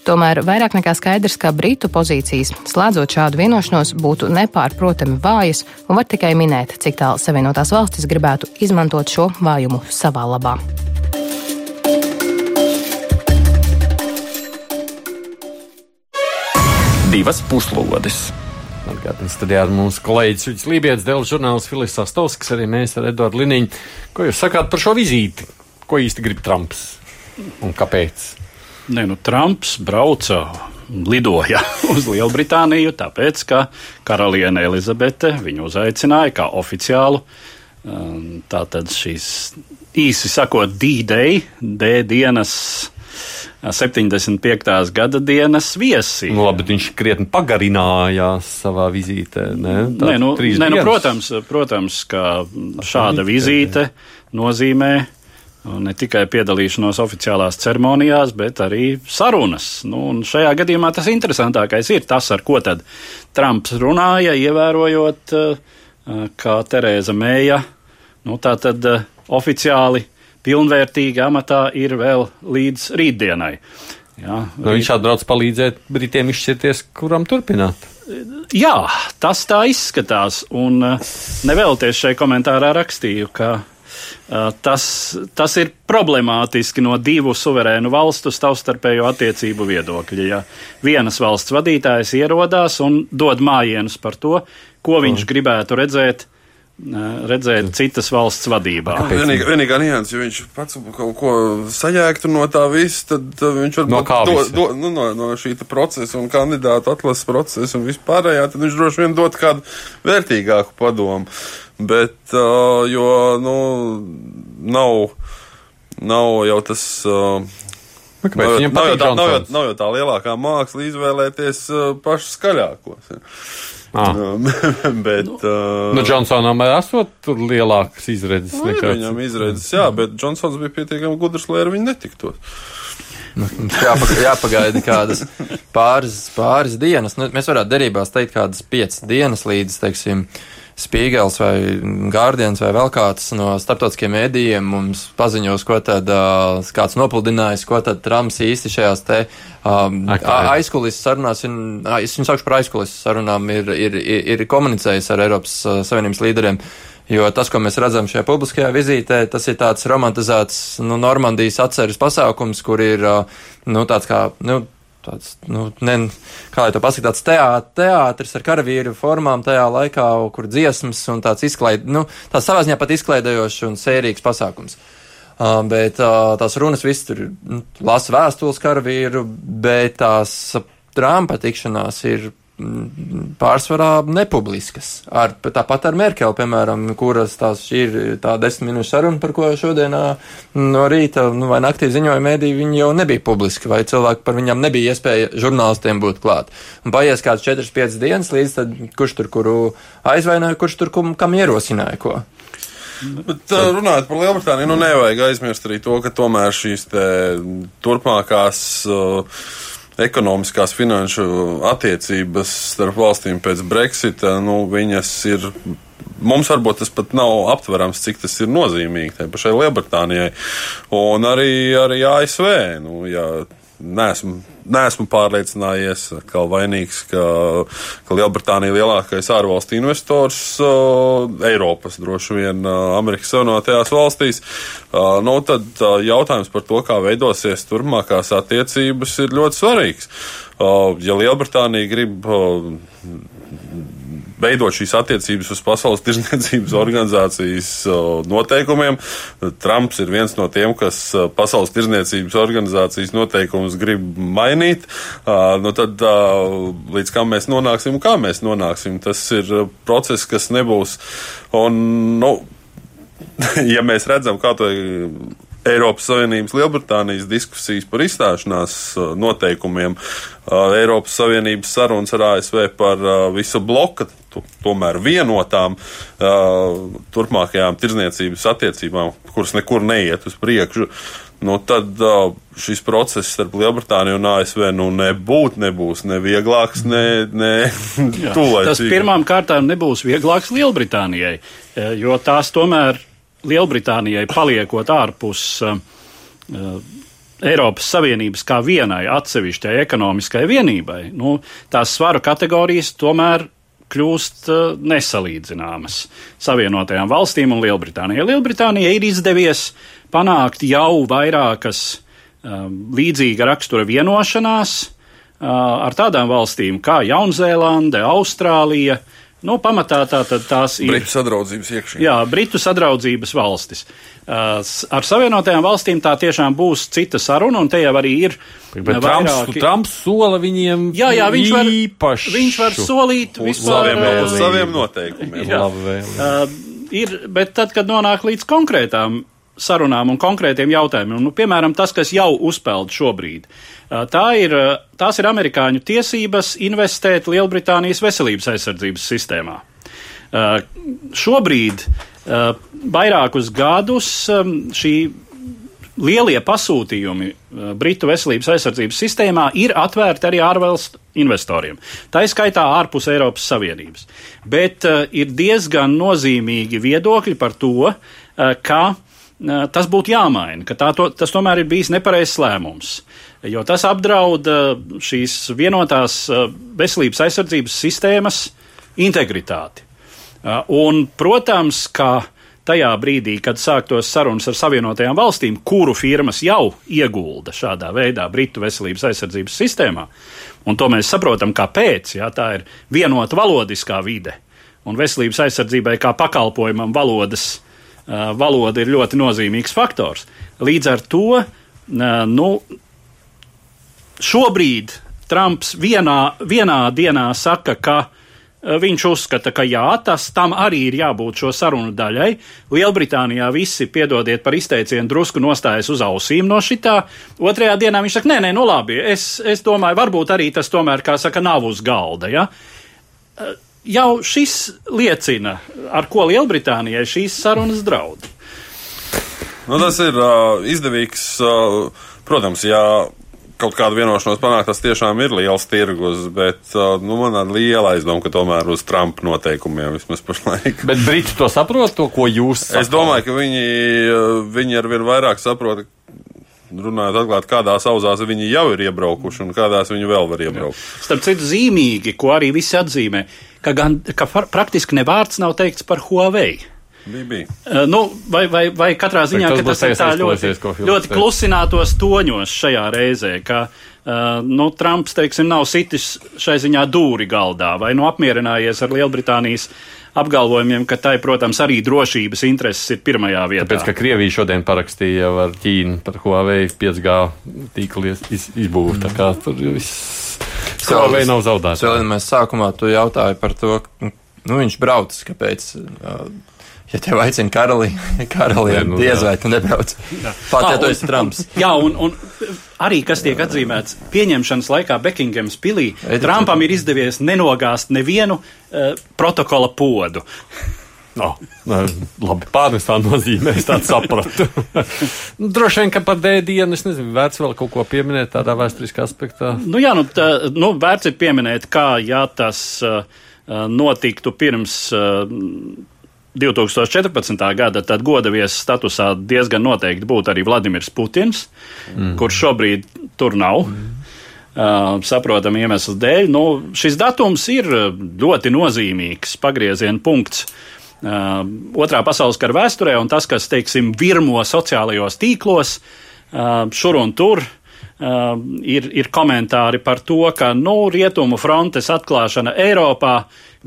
S4: Tomēr vairāk nekā skaidrs, ka Britu pozīcijas, slēdzot šādu vienošanos, būtu nepārprotami vājas un var tikai minēt, cik tālu Savienotās valstis gribētu izmantot šo vājumu savā labā.
S1: divas puslodes.
S3: Atgādājot, studijā mums kolēģis Uģis Lībijams, Dēls žurnālists Filis Sastovskis, arī mēs ar Eduardu Liniņu. Ko jūs sakāt par šo vizīti? Ko īsti grib Trumps un kāpēc?
S2: Nē, nu, Trumps brauca, lidoja uz Lielbritāniju, tāpēc, ka karaliene Elizabete viņu uzaicināja kā oficiālu. um, Tātad šīs īsi sakot, D-Day, D dienas 75. gada dienas viesi.
S3: Nu, labi, viņš krietni pagarinājās savā vizītē. Ne?
S2: Nē, nu, nē, nu, protams, protams, ka šāda vizīte nozīmē ne tikai piedalīšanos oficiālās ceremonijās, bet arī sarunas. Nu, šajā gadījumā tas interesantākais ir tas, ar ko tad Trumps runāja, ievērojot, eh, ka Terēza Mēja nu, tā tad eh, oficiāli pilnvērtīgi amatā ir vēl līdz rītdienai. Jā,
S3: Nu, viņš atbrauc palīdzēt Britiem izšķirties, kuram turpināt.
S2: Jā, tas tā izskatās. Un uh, nevēlties šai komentārā rakstīju, ka uh, tas, tas ir problemātiski no divu suverēnu valstu savstarpējo attiecību viedokļa. Ja vienas valsts vadītājs ierodās un dod mājienus par to, ko viņš gribētu redzēt. Redzēt citas valsts vadībā.
S6: Vienīgā, vienīgā nianses, ja viņš pats kaut ko sajēgtu no tā visa, tad viņš var
S3: No kā
S6: do, do, nu, no, no šī procesa un kandidātu atlases procesa un vispārējā, tad viņš droši vien dot kādu vērtīgāku padomu. Bet, uh, jo, nu, nav, nav jau tas. Uh,
S3: kāpēc
S6: Nav,
S3: viņam
S6: nav, jau
S3: patīk
S6: tā, nav, jau,
S3: Džonsons?
S6: nav jau tā lielākā māksla izvēlēties uh, pašus skaļākos. ja.
S3: Ah.
S6: Um, bet, uh,
S3: Nu, Džonsonam esot tur lielākas izredzes
S6: nu, ir
S3: nekā
S6: viņam izredzes, jā, bet Džonsons bija pietiekami gudrs, lai ar viņu netiktos.
S5: Jāpagaida, jāpagaida kādas pāris, pāris dienas. Nu, mēs varētu derībās teikt, kādas piecas dienas līdz, teiksim, Spīgels vai Gārdiens vai vēl kāds no starptautiskiem mēdījiem mums paziņos, ko tad uh, kāds nopludinājis, ko tad Trumps īsti šajās te um, aizkulisēs sarunās, un, es viņu saukšu par aizkulisēs sarunām, ir, ir, ir, ir komunicējis ar Eiropas Savienības līderiem. Jo tas, ko mēs redzam šajā publiskajā vizītē, tas ir tāds romantizēts nu, Normandijas atceres pasākums, kur ir nu, tāds kā. Nu, Tāds, nu, ne, kā lai to pasakā, tāds teāt, teātris ar karavīru formām tajā laikā, kur dziesmas un tāds izklaid, nu, tāds savā ziņā pat izklaidējošs un sērīgs pasākums. Uh, bet uh, tās runas viss tur nu, lasa vēstules karavīru, bet tās Trumpa tikšanās ir pārsvarā nepubliskas. Ar, tāpat ar Merkeli, piemēram, kuras tās ir tā desmit minūšu saruna, par ko šodien no rīta nu, vai naktī ziņoja mēdī, viņi jau nebija publiski, vai cilvēki par viņām nebija iespēja žurnālistiem būt klāt. Un paies kāds 4-5 dienas, līdz tad kurš tur kuru aizvainoja, kurš tur kum, kam ierosināja ko.
S6: Bet runājot par Lielbritāniju, nu nevajag aizmirst arī to, ka tomēr šīs turpmākās uh, ekonomiskās finanšu attiecības starp valstīm pēc Brexita, nu, viņas ir. Mums varbūt tas pat nav aptverams, cik tas ir nozīmīgi tai pašai Lielbritānijai. Un arī, arī ASV. Nu, ja neesmu, neesmu pārliecinājies, ka vainīgs, ka, ka Lielbritānija lielākais ārvalstu investors uh, Eiropas, droši vien uh, Amerikas Savienotajās valstīs. Uh, nu, tad uh, jautājums par to, kā veidosies turpmākās attiecības, ir ļoti svarīgs. Uh, ja Lielbritānija grib uh, veidot šīs attiecības uz Pasaules tirzniecības organizācijas noteikumiem. Trumps ir viens no tiem, kas Pasaules tirzniecības organizācijas noteikumus grib mainīt. Nu, tad līdz kam mēs nonāksim, kā mēs nonāksim, tas ir process, kas nebūs. Un, nu, ja mēs redzam, kā to Eiropas Savienības Lielbritānijas diskusijas par izstāšanās uh, noteikumiem, uh, Eiropas Savienības sarunas ar ASV par uh, visu bloka, tomēr vienotām turpmākajām tirdzniecības attiecībām, kuras nekur neiet uz priekšu. Nu, tad šis process starp Lielbritāniju un ASV nu, nebūtu, nebūs ne vieglāks, ne, ne tūlēcīgs.
S2: Tas pirmām kārtām nebūs vieglāks Lielbritānijai, jo tās tomēr Lielbritānijai paliekot ārpus uh, Eiropas Savienības kā vienai atsevišķai ekonomiskai vienībai, nu, tās svaru kategorijas tomēr kļūst uh, nesalīdzināmas Savienotajām valstīm un Lielbritānijai. Lielbritānijai ir izdevies panākt jau vairākas um, līdzīga rakstura vienošanās uh, ar tādām valstīm kā Jaunzēlande, Austrālija, uh, Nu, pamatā tā, tās ir.
S6: Britu sadraudzības iekšēnē.
S2: Jā, Britu sadraudzības valstis. Uh, ar Savienotajām valstīm tā tiešām būs cita saruna, un te jau arī ir.
S3: Bet vairāki... Trumps, Trumps sola viņiem
S2: jā, jā, viņš var,
S3: īpaši.
S2: Viņš var solīt
S6: saviem, uz saviem noteikumiem.
S2: Jā. Uh, ir, bet tad, kad nonāk līdz konkrētām sarunām un konkrētiem jautājumiem. Nu, piemēram, tas, kas jau uzpeld šobrīd. Tā ir, tās ir amerikāņu tiesības investēt Lielbritānijas veselības aizsardzības sistēmā. Šobrīd vairākus gadus šī lielie pasūtījumi Britu veselības aizsardzības sistēmā ir atvērti arī ārvalstu investoriem. Tā ir skaitā ārpus Eiropas Savienības. Bet uh, ir diezgan nozīmīgi viedokļi par to, uh, ka uh, tas būtu jāmaina, ka tā, to, tas tomēr ir bijis nepareizs lēmums. Jo tas apdraud šīs vienotās veselības aizsardzības sistēmas integritāti. Un, protams, ka tajā brīdī, kad sāktos sarunas ar Savienotajām valstīm, kuru firmas jau iegulda šādā veidā Britu veselības aizsardzības sistēmā, un to mēs saprotam, kāpēc, jā, tā ir vienota valodiskā vide, un veselības aizsardzībai kā pakalpojumam valodas valoda ir ļoti nozīmīgs faktors. Līdz ar to uh, nu, šobrīd Trumps vienā, vienā dienā saka, ka uh, viņš uzskata, ka jā, tas tam arī ir jābūt šo sarunu daļai. Lielbritānijā visi, piedodiet par izteicienu, drusku nostājas uz ausīm no šitā. Otrajā dienā viņš saka, nē, nē, nu labi, es, es domāju, varbūt arī tas tomēr, kā saka, nav uz galda. Ja? Jau šis liecina, ar ko Lielbritānijai šīs sarunas draud.
S6: Nu, tas ir uh, izdevīgs. Uh, protams, ja kaut kāda vienošanās panākt, tas tiešām ir liels tirgus, bet uh, nu, man ir liela aizdoma, ka tomēr uz Trumpa noteikumiem vismaz pašlaik.
S3: Bet Briti to saprot, to, ko jūs saprotat?
S6: Es domāju, ka viņi, viņi ar vien vairāk saprot, runājot atklāti, kādās auzās viņi jau ir iebraukuši un kādās viņi vēl var iebraukt. Jā.
S2: Starp citu, zīmīgi, ko arī visi atzīmē, ka, gan, ka praktiski ne vārds nav teikts par Huawei.
S6: Bija.
S2: Uh, nu, vai, vai, vai katrā ziņā tas, tas ir tā ļoti, ļoti klusinātos toņos šajā reizē, ka uh, nu, Trumps, teiksim, nav sitis šai ziņā dūri galdā vai nu apmierinājies ar Lielbritānijas apgalvojumiem, ka tai, protams, arī drošības intereses ir pirmajā vietā.
S3: Tāpēc, ka Krievija šodien parakstīja jau ar Ķīnu par Huawei 5G tīklu iz, izbūvu, tā kā tur viss Huawei nav zaudēts.
S5: Vēl mēs sākumā tu jautāji par to, nu viņš brauc, kāpēc. Uh, Ja tev aicina karali, karali nu, diez vai tu nebrauc. Pat, ja tu esi Trumps.
S2: Jā, un, un arī kas tiek atzīmēts pieņemšanas laikā Bekingams pilī, Trumpam ir izdevies nenogāzt nevienu uh, protokola podu.
S3: No, labi, pārnestā nozīmē, es tādu sapratu. Nu, droši vien, ka par dēdienu, es nezinu, vērts vēl kaut ko pieminēt tādā vēsturiskā aspektā.
S2: Nu jā, nu, tā, nu vērts ir pieminēt, kā, ja tas uh, notiktu pirms uh, 2014. gada, tad godavies statusā diezgan noteikti būtu arī Vladimirs Putins, mm. kurš šobrīd tur nav. Mm. Uh, saprotam iemeslu dēļ. Nu, šis datums ir ļoti nozīmīgs pagrieziena punkts uh, Otrā pasaules kara vēsturē, un tas, kas, teiksim, virmo sociālajos tīklos, uh, šur un tur, uh, ir, ir komentāri par to, ka nu, rietumu frontes atklāšana Eiropā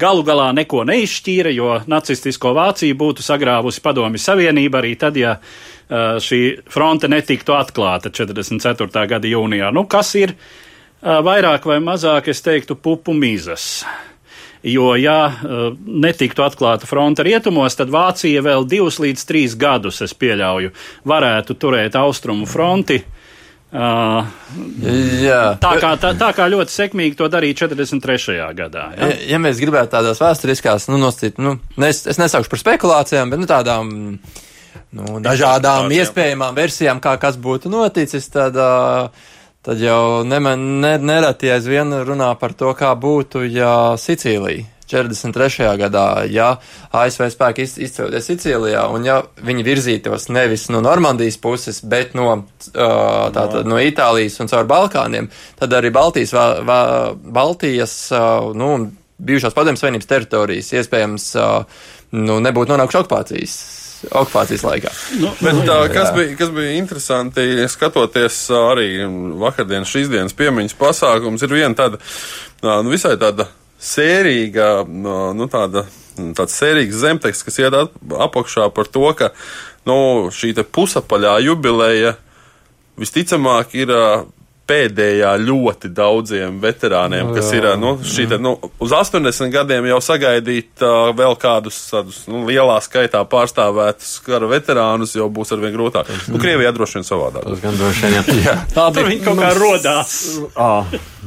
S2: galu galā neko neizšķīra, jo nacistisko Vāciju būtu sagrāvusi Padomju Savienība arī tad, ja uh, šī fronte netiktu atklāta 44. gada jūnijā. Nu, kas ir vairāk vai mazāk, es teiktu, pupu mīzas. Jo, ja netiktu atklāta fronte rietumos, tad Vācija vēl divus līdz trīs gadus, es pieļauju, varētu turēt austrumu fronti. Uh, tā, kā, tā, tā kā ļoti sekmīgi to darīja 43. gadā. Ja,
S5: ja, ja mēs gribētu tādās vēsturiskās, nu, nostīt, nu, es, es nesaukšu par spekulācijām, bet nu, tādām nu, dažādām iespējamām versijām, kā kas būtu noticis, tad tad jau neman, ne, nereti aizvien runā par to, kā būtu, ja Sicīlija 43. gadā, ja ASV spēki iz, izcelties Sicīlijā, un ja viņi virzītos nevis no Normandijas puses, bet no, tātad, no Itālijas un caur Balkāniem, tad arī Baltijas, va, va, Baltijas nu, bijušās padomjas savienības teritorijas iespējams nu, nebūtu nonākuši okupācijas okupācijas laikā.
S6: Nu, Bet, tā, kas, bija, kas bija interesanti, skatoties arī vakardienas, šīs dienas piemiņas pasākums, ir viena tāda nu, visai tāda sērīga, nu, tāda, tāds sērīgs zemteksts, kas iet apakšā par to, ka nu, šī pusapaļā jubileja visticamāk ir pēdējā ļoti daudziem veterāniem, kas ir nu, šī, te, nu, uz 80 gadiem jau sagaidīt uh, vēl kādus tādus nu, lielā skaitā pārstāvētus kara veterānus, jau būs arvien grūtāk. Nu, Krievijā droši vien savādāk.
S3: Tas gan droši vien, jā. jā.
S2: Tā bija viņa kaut kā rodās.
S3: À,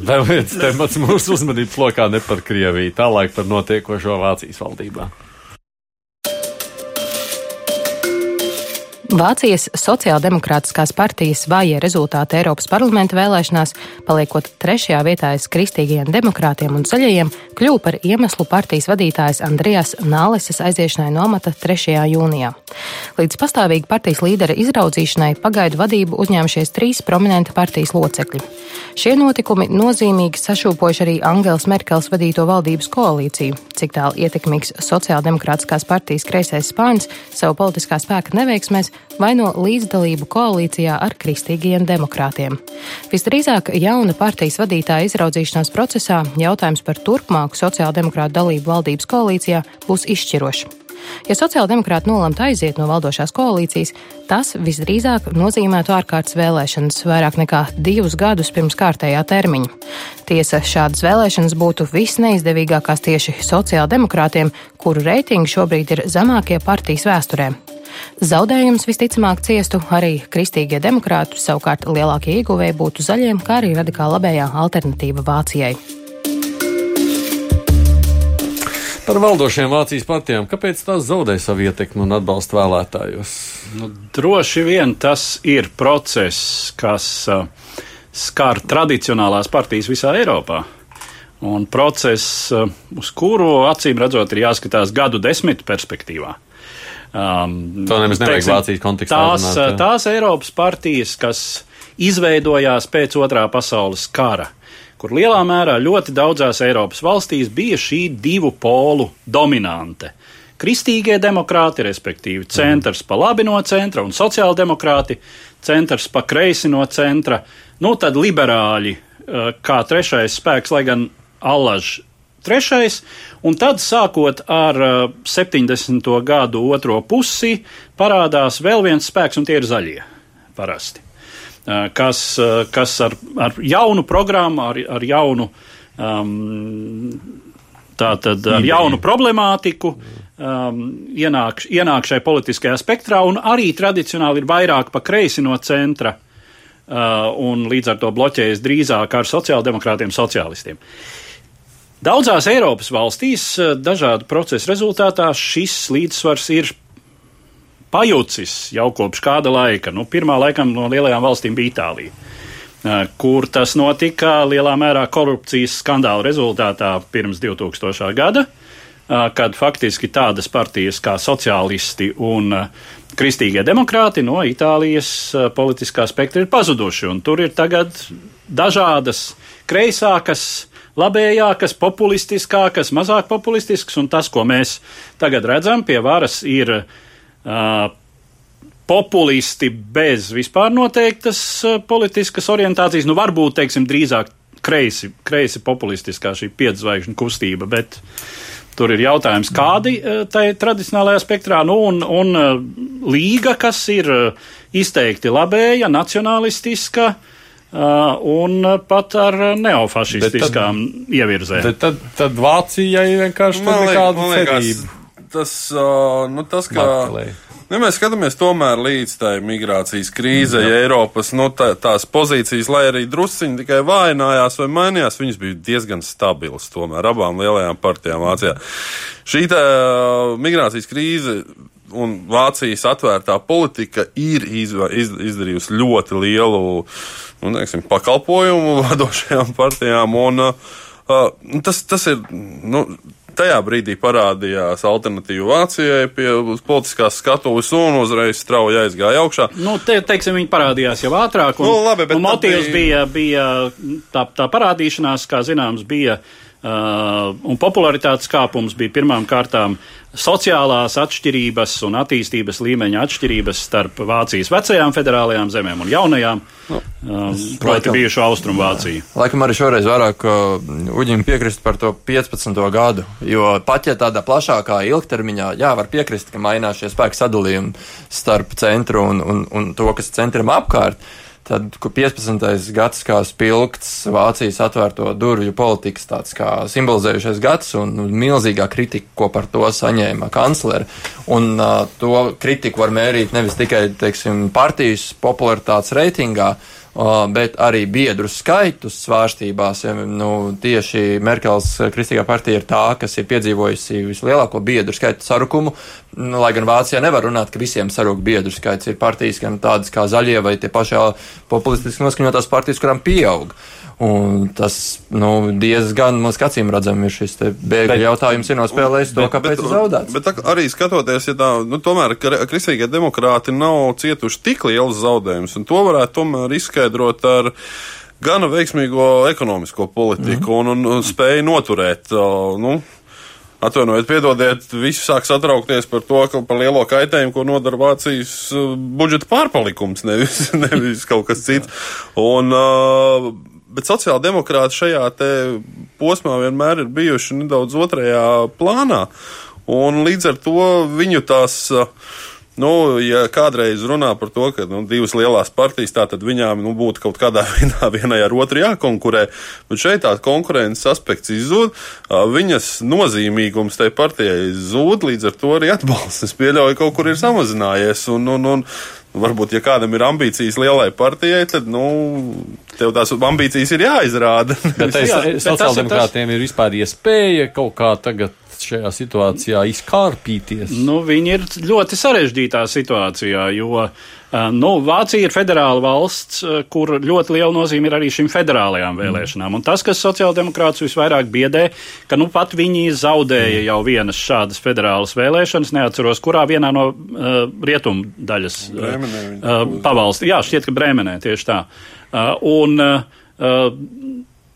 S3: vēl viens temats mūsu uzmanības lokā ne par Krieviju, tālāk par notiekošo Vācijas valdībā.
S4: Vācijas sociāldemokrātiskās partijas vājie rezultāti Eiropas parlamenta vēlēšanās, paliekot trešajā vietā aiz kristīgajiem demokrātiem un zaļajiem, kļuva par iemeslu partijas vadītājas Andrijas Nāleses aiziešanai no amata 3. jūnijā. Līdz pastāvīgi partijas līdera izraudzīšanai pagaidu vadību uzņēmušies trīs prominenti partijas locekļi. Šie notikumi nozīmīgi sašūpojuši arī Angēlas Merkels vadīto valdības koalīciju, cik tālu ietekmīgs sociāldemokrātiskās partijas kreisais spānis savu politiskā spēka neveiksmēs vaino līdzdalību koalīcijā ar kristīgajiem demokrātiem. Visdrīzāk jauna partijas vadītāja izraudzīšanās procesā jautājums par turpmāku sociāldemokrātu dalību valdības koalīcijā būs izšķirošs. Ja sociāldemokrāti nolemtu aiziet no valdošās koalīcijas, tas visdrīzāk nozīmētu ārkārtas vēlēšanas vairāk nekā divus gadus pirms kārtējā termiņa. Tiesa, šādas vēlēšanas būtu visneizdevīgākās tieši sociāldemokrātiem, kuru reitingi šobrīd ir zemākie partijas vēsturē. Zaudējums visticamāk ciestu arī kristīgie demokrāti, savukārt lielākie ieguvēji būtu zaļiem, kā arī radikāli labējā alternatīva Vācijai.
S3: Par valdošajām Vācijas partijām, kāpēc tās zaudē savu ietekmi un atbalstu vēlētājos?
S2: Nu, droši vien tas ir process, kas uh, skar tradicionālās partijas visā Eiropā. Un process, uh, uz kuru acīm redzot, ir jāskatās gadu desmitu perspektīvā.
S3: Um, to nemaz nevajag teiksim, Vācijas kontekstā.
S2: Tās, runāt, tās Eiropas partijas, kas izveidojās pēc otrā pasaules kara, kur lielā mērā ļoti daudzās Eiropas valstīs bija šī divu polu dominante. Kristīgie demokrāti, respektīvi centrs pa labi no centra un sociāldemokrāti, centrs pa kreisi no centra, nu tad liberāļi uh, kā trešais spēks, lai gan allaž trešais, un tad sākot ar 70. Uh, gadu otro pusi parādās vēl viens spēks, un tie ir zaļie parasti. Uh, kas, uh, kas ar, ar jaunu programmu, ar, ar jaunu, um, tātad ar jaunu problemātiku um, ienāk, ienāk šai politiskajā spektrā, un arī tradicionāli ir vairāk pa kreisi no centra, uh, un līdz ar to bloķējas drīzāk ar sociāldemokrātiem, sociālistiem. Daudzās Eiropas valstīs eh, dažādu procesu rezultātā šis līdzsvars ir pajucis jau kopš kāda laika. Nu, pirmā laikam no lielajām valstīm bija Itālija, eh, kur tas notika lielā mērā korupcijas skandāla rezultātā pirms 2000. gada. kad faktiski tādas partijas kā sociālisti un kristīgie demokrāti no Itālijas politiskā spektra ir pazuduši. Tur ir tagad dažādas kreisākas, labējākas, populistiskākas, mazāk populistiskas, un tas, ko mēs tagad redzam pie varas, ir uh, populisti bez vispār noteiktas uh, politiskas orientācijas, nu varbūt, teiksim, drīzāk kreisi, kreisi populistiskā šī piedzvaigžņu kustība, bet tur ir jautājums, kādi tai tradicionālajā spektrā, nu un, un līga, kas ir izteikti labēja, nacionalistiska, Uh, un pat ar neofašistiskām ievirzēm.
S3: Tad, tad, tad Vācijai vienkārši
S6: liek-
S3: nekāda cerība.
S6: Tas, uh, nu, tas ka.
S3: Bakalē.
S6: Ja mēs skatāmies tomēr līdz tai migrācijas krīzei, ja Eiropas nu, tā, tās pozīcijas, lai arī drusciņi tikai vājinājās vai mainījās, viņas bija diezgan stabilas tomēr abām lielajām partijām Vācijā. Šī tā migrācijas krīze un Vācijas atvērtā politika ir izva, iz, izdarījusi ļoti lielu nu, teiksim, pakalpojumu vadošajām partijām. Un, uh, tas, tas ir. Nu, Tajā brīdī parādījās alternatīva Vācijai pie politiskās skatuves un uzreiz strauji aizgāja augšā.
S2: Nu, te, teiksim, viņi parādījās jau ātrāk, un,
S6: Nu, labi,
S2: un motīvs
S6: bija-
S2: bija, bija tā, tā parādīšanās, kā zināms, bija. Uh, un popularitātes kāpums bija pirmām kārtām sociālās atšķirības un attīstības līmeņa atšķirības starp Vācijas vecajām federālajām zemēm un jaunajām,
S6: Nu,
S2: um, proti,
S5: laikam-
S2: bijušo Austrumu Vāciju.
S5: Laikam arī šoreiz vairāk uh, Uģim piekrist par to 15. gadu, jo pat ja tādā plašākā ilgtermiņā, jā, var piekrist, ka mainās šie spēku sadalījumi starp centru un, un, un to, kas centram apkārt. Tad, kur 15. gads kā spilgts Vācijas atvērto durvju politikas tāds kā simbolizējušais gads un milzīgā kritika, ko par to saņēma kanclere. Un uh, to kritiku var mērīt nevis tikai, teiksim, partijas popularitātes reitingā, Uh, bet arī biedru skaitus svārstībās. Nu, tieši Merkels kristīgā partija ir tā, kas ir piedzīvojusi vislielāko biedru skaitu sarukumu. Nu, lai gan Vācijā nevar runāt, ka visiem sarūk biedru skaits. Ir partijas, gan tādas kā zaļie vai tie pašā populistiski noskaņotās partijas, kurām pieaug. Un tas nu, diezgan mums acīm redzam, ir šis bēgļu
S3: Bet-
S5: jautājums, ir nospēlējis to, kāpēc ir zaudēts.
S6: Bet tā, arī skatoties, ja tā, nu, tomēr kri- kristīgie demokrāti nav cietuši tik liels zaudējums, un to varētu tomēr izskaidrot ar gana veiksmīgo ekonomisko politiku mm. un, un, un spēju noturēt. Nu, Atvainojiet, piedodiet, visi sāk satraukties par to, ka par lielo kaitējumu, ko nodara Vācijas budžeta pārpalikums, nevis, nevis kaut kas cits. Un, uh, bet sociāldemokrāti šajā posmā vienmēr ir bijuši nedaudz otrajā plānā. Un līdz ar to viņu tās. Nu, ja kādreiz runā par to, ka nu, divas lielās partijas, tad viņām nu, būtu kaut kādā veidā vienai ar otru jākonkurē, bet šeit tā konkurences aspekts izzūd, viņas nozīmīgums tai partijai zūd, līdz ar to arī atbalsts. Es pieļauju, ka kaut kur ir samazinājies. Un, un, un, Varbūt, ja kādam ir ambīcijas lielai partijai, tad, nu, tev tās ambīcijas ir jāizrāda.
S3: Bet es,
S2: Jā,
S3: sociāldemokrātiem ir vispār iespēja kaut kā tagad šajā situācijā izkārpīties.
S2: Nu, viņi ir ļoti sarežģītā situācijā, jo uh, nu, Vācija ir federāla valsts, uh, kur ļoti liela nozīme ir arī šīm federālajām vēlēšanām. Un tas, kas sociāldemokrātus visvairāk biedē, ka nu pat viņi zaudēja jau vienas šādas federālas vēlēšanas, neatceros, kurā vienā no uh, rietumu daļas uh, uh, pavalsti. Jā, šķiet, ka Bremenē tieši tā. Uh, un, uh,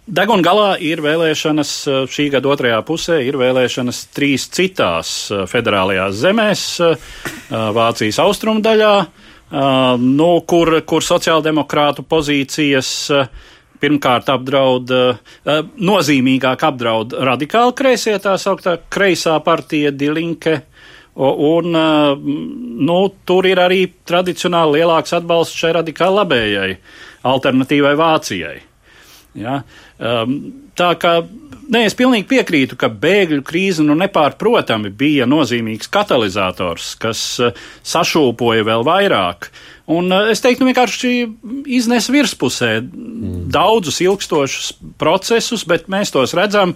S2: Deguna galā ir vēlēšanas uh, šī gada otrajā pusē, ir vēlēšanas trīs citās uh, federālajās zemēs, uh, Vācijas austrumu daļā, uh, nu, kur, kur sociāldemokrātu pozīcijas uh, pirmkārt apdraud, uh, nozīmīgāk apdraud radikāli kreisie, tā sauktā kreisā partija Dilinke. Un, uh, nu, tur ir arī tradicionāli lielāks atbalsts šai radikāli labējai alternatīvai Vācijai. Ja? Um, tā kā nē, es pilnīgi piekrītu, ka bēgļu krīze nu nepārprotami bija nozīmīgs katalizators, kas uh, sašūpoja vēl vairāk. Un uh, es teiktu, nu, vienkārši iznes virspusē mm. daudzus ilgstošus procesus, bet mēs tos redzam,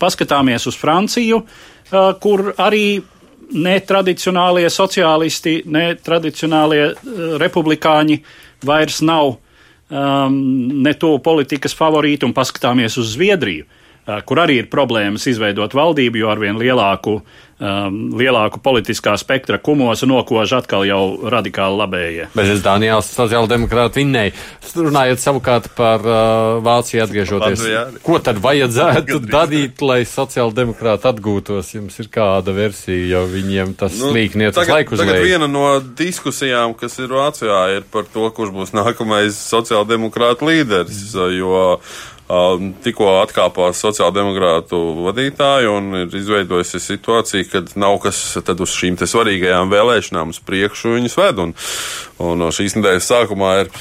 S2: paskatāmies uz Franciju, uh, kur arī netradicionālie sociālisti, netradicionālie uh, republikāņi vairs nav um, ne to politikas favorītu un paskatāmies uz Zviedriju. Kur arī ir problēmas izveidot valdību, jo arvien lielāku, um, lielāku politiskā spektra kumosu nokož atkal jau radikāli labējie.
S3: Bet es Dānijāls sociāldemokrāti vinnēju. Runājot savukārt par uh, Vāciju atgriežoties. Ko tad vajadzētu darīt, lai sociāldemokrāti atgūtos? Jums ir kāda versija, jo viņiem tas nu, līkniec uz laiku uzlēja.
S6: Tagad viena no diskusijām, kas ir Vācijā, ir par to, kurš būs nākamais sociāldemokrāta līderis, jo Tikko atkāpās sociāldemokrātu vadītāji un ir izveidojusies situācija, kad nav kas uz šīm svarīgajām vēlēšanām uz priekšu viņus ved. Un, un šīs nedēļas sākumā ir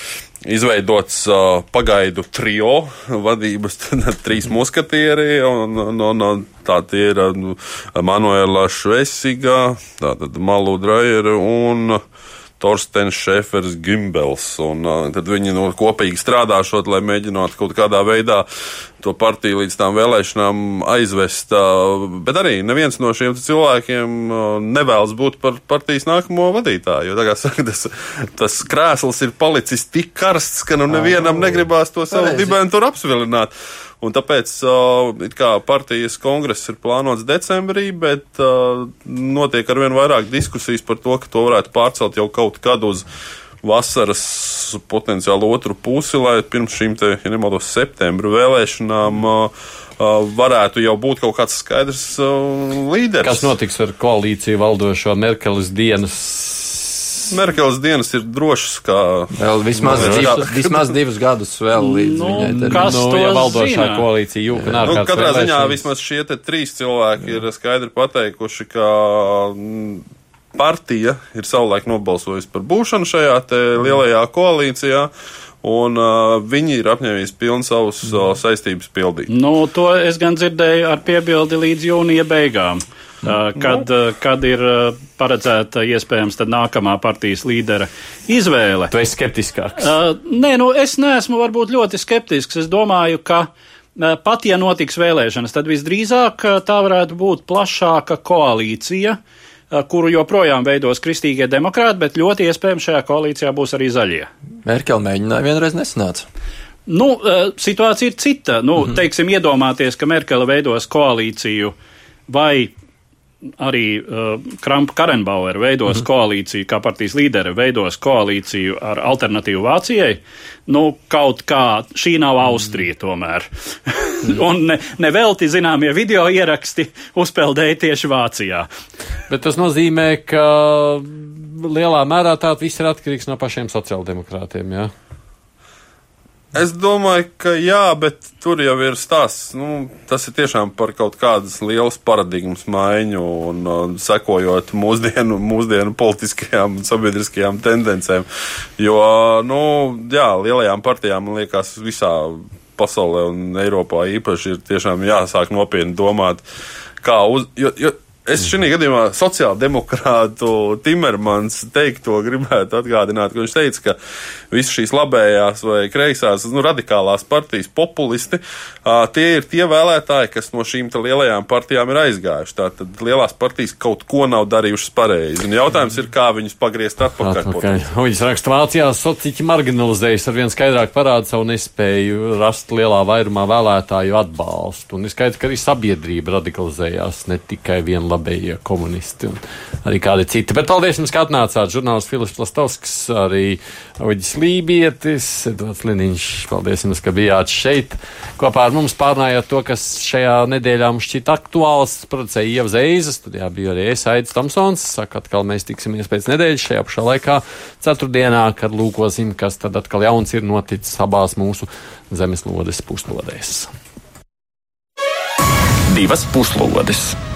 S6: izveidots uh, pagaidu trio vadības, tad trīs muskatieri, un, un, un, un tā tie ir uh, Manuela Švesiga, tātad Malu Drajera un uh, Torstens Šefers Gimbels. Un, uh, tad viņi nu, kopīgi strādāšot, lai mēģinātu kaut kādā veidā to partiju līdz tām vēlēšanām aizvest. Uh, bet arī neviens no šiem cilvēkiem uh, nevēlas būt par partijas nākamo vadītāju. Jo, saka, tas, tas krēsls ir palicis tik karsts, ka nu nevienam negribās to savu dibenu tur apsvilināt. Un tāpēc uh, partijas kongress ir plānots decembrī, bet uh, notiek arvien vairāk diskusijas par to, ka to varētu pārcelt jau kaut kad uz vasaras potenciāli otru pusi, lai pirms šīm, te, ja nemaldos, septembra vēlēšanām uh, varētu jau būt kaut kāds skaidrs uh, līderis.
S3: Kas notiks ar koalīciju valdošo Merkeles dienas
S6: Merkeles dienas ir drošas, kā
S5: vēl vismaz, no, divus, vismaz divus gadus vēl līdz
S2: nu,
S5: viņai.
S2: Kas nu, to ja valdošā
S3: zina? koalīcija jūka?
S6: Nu, katrā ziņā vismaz šie trīs cilvēki Jā. ir skaidri pateikuši, ka mm, partija ir savulaik nobalsojusi par būšanu šajā lielajā koalīcijā. Un uh, viņi ir apņēmies pilnu savus uh, saistības pildīt.
S2: Nu, to es gan dzirdēju ar piebildi līdz jūnija beigām. Uh, kad, kad ir paredzēta iespējams nākamā partijas līdera izvēle.
S3: Tu esi skeptiskāks?
S2: Nē, nu es neesmu varbūt ļoti skeptisks. Es domāju, ka pat ja notiks vēlēšanas, tad visdrīzāk tā varētu būt plašāka koalīcija kuru joprojām veidos kristīgie demokrāti, bet ļoti iespējams šajā koalīcijā būs arī zaļie.
S5: Merkel mēģināja vienreiz nesanāca.
S2: Nu, situācija ir cita. Nu, mm -hmm. Teiksim, iedomāties, ka Merkele veidos koalīciju vai arī uh, Krampa Karenbauer veidos -hmm. koalīciju, kā partijas līdere veidos koalīciju ar alternatīvu Vācijai, nu, kaut kā šī nav Austrija tomēr. -hmm. Un ne, nevelti zināmie video ieraksti uzpeldēja tieši Vācijā.
S3: Bet tas nozīmē, ka lielā mērā tā viss ir atkarīgs no pašiem sociāldemokrātiem, jā? Ja?
S6: Es domāju, ka jā, bet tur jau ir stāsts. Nu, tas ir tiešām par kaut kādas lielas paradigmas maiņu un uh, sekojot mūsdienu, mūsdienu politiskajām un sabiedriskajām tendencēm. Jo, nu, jā, lielajām partijām, man liekas, visā pasaulē un Eiropā īpaši ir tiešām jāsāk nopietni domāt, kā uz. Jo, jo, Es šajā gadījumā sociāldemokrātu Timermans teikto gribētu atgādināt, ka viņš teica, ka visas šīs labējās vai kreisās, nu, radikālās partijas populisti, tie ir tie vēlētāji, kas no šīm lielajām partijām ir aizgājuši. Tātad lielās partijas kaut ko nav darījušas pareizi. Un jautājums ir, kā viņus pagriezt atpakaļ. atpakaļ.
S3: Viņas raksta Vācijā, sociķi marginalizējas ar vien skaidrāk parāda savu nespēju rast lielā vairumā vēlētāju atbalstu. Un ir skaidrs, ka arī sabiedrība radikalizējās ne tikai viena labējie komunisti un arī kādi citi. Bet paldies jums, ka atnācāt. Žurnālists Filips Plastovskis, arī Oģis Lībietis, Edvards Liniņš. Paldies jums, ka bijāt šeit. Kopā ar mums pārnājot to, kas šajā nedēļā mums šķiet aktuāls. Producēja Ieva Zeizes, tad jā, bija arī es, Aidis Tomsons. Saka, atkal mēs tiksimies pēc nedēļas šajā pašā laikā, ceturtdienā, kad lūkosim, kas tad atkal jauns ir noticis abās mūsu zemeslodes puslodēs.
S1: Divas puslodes!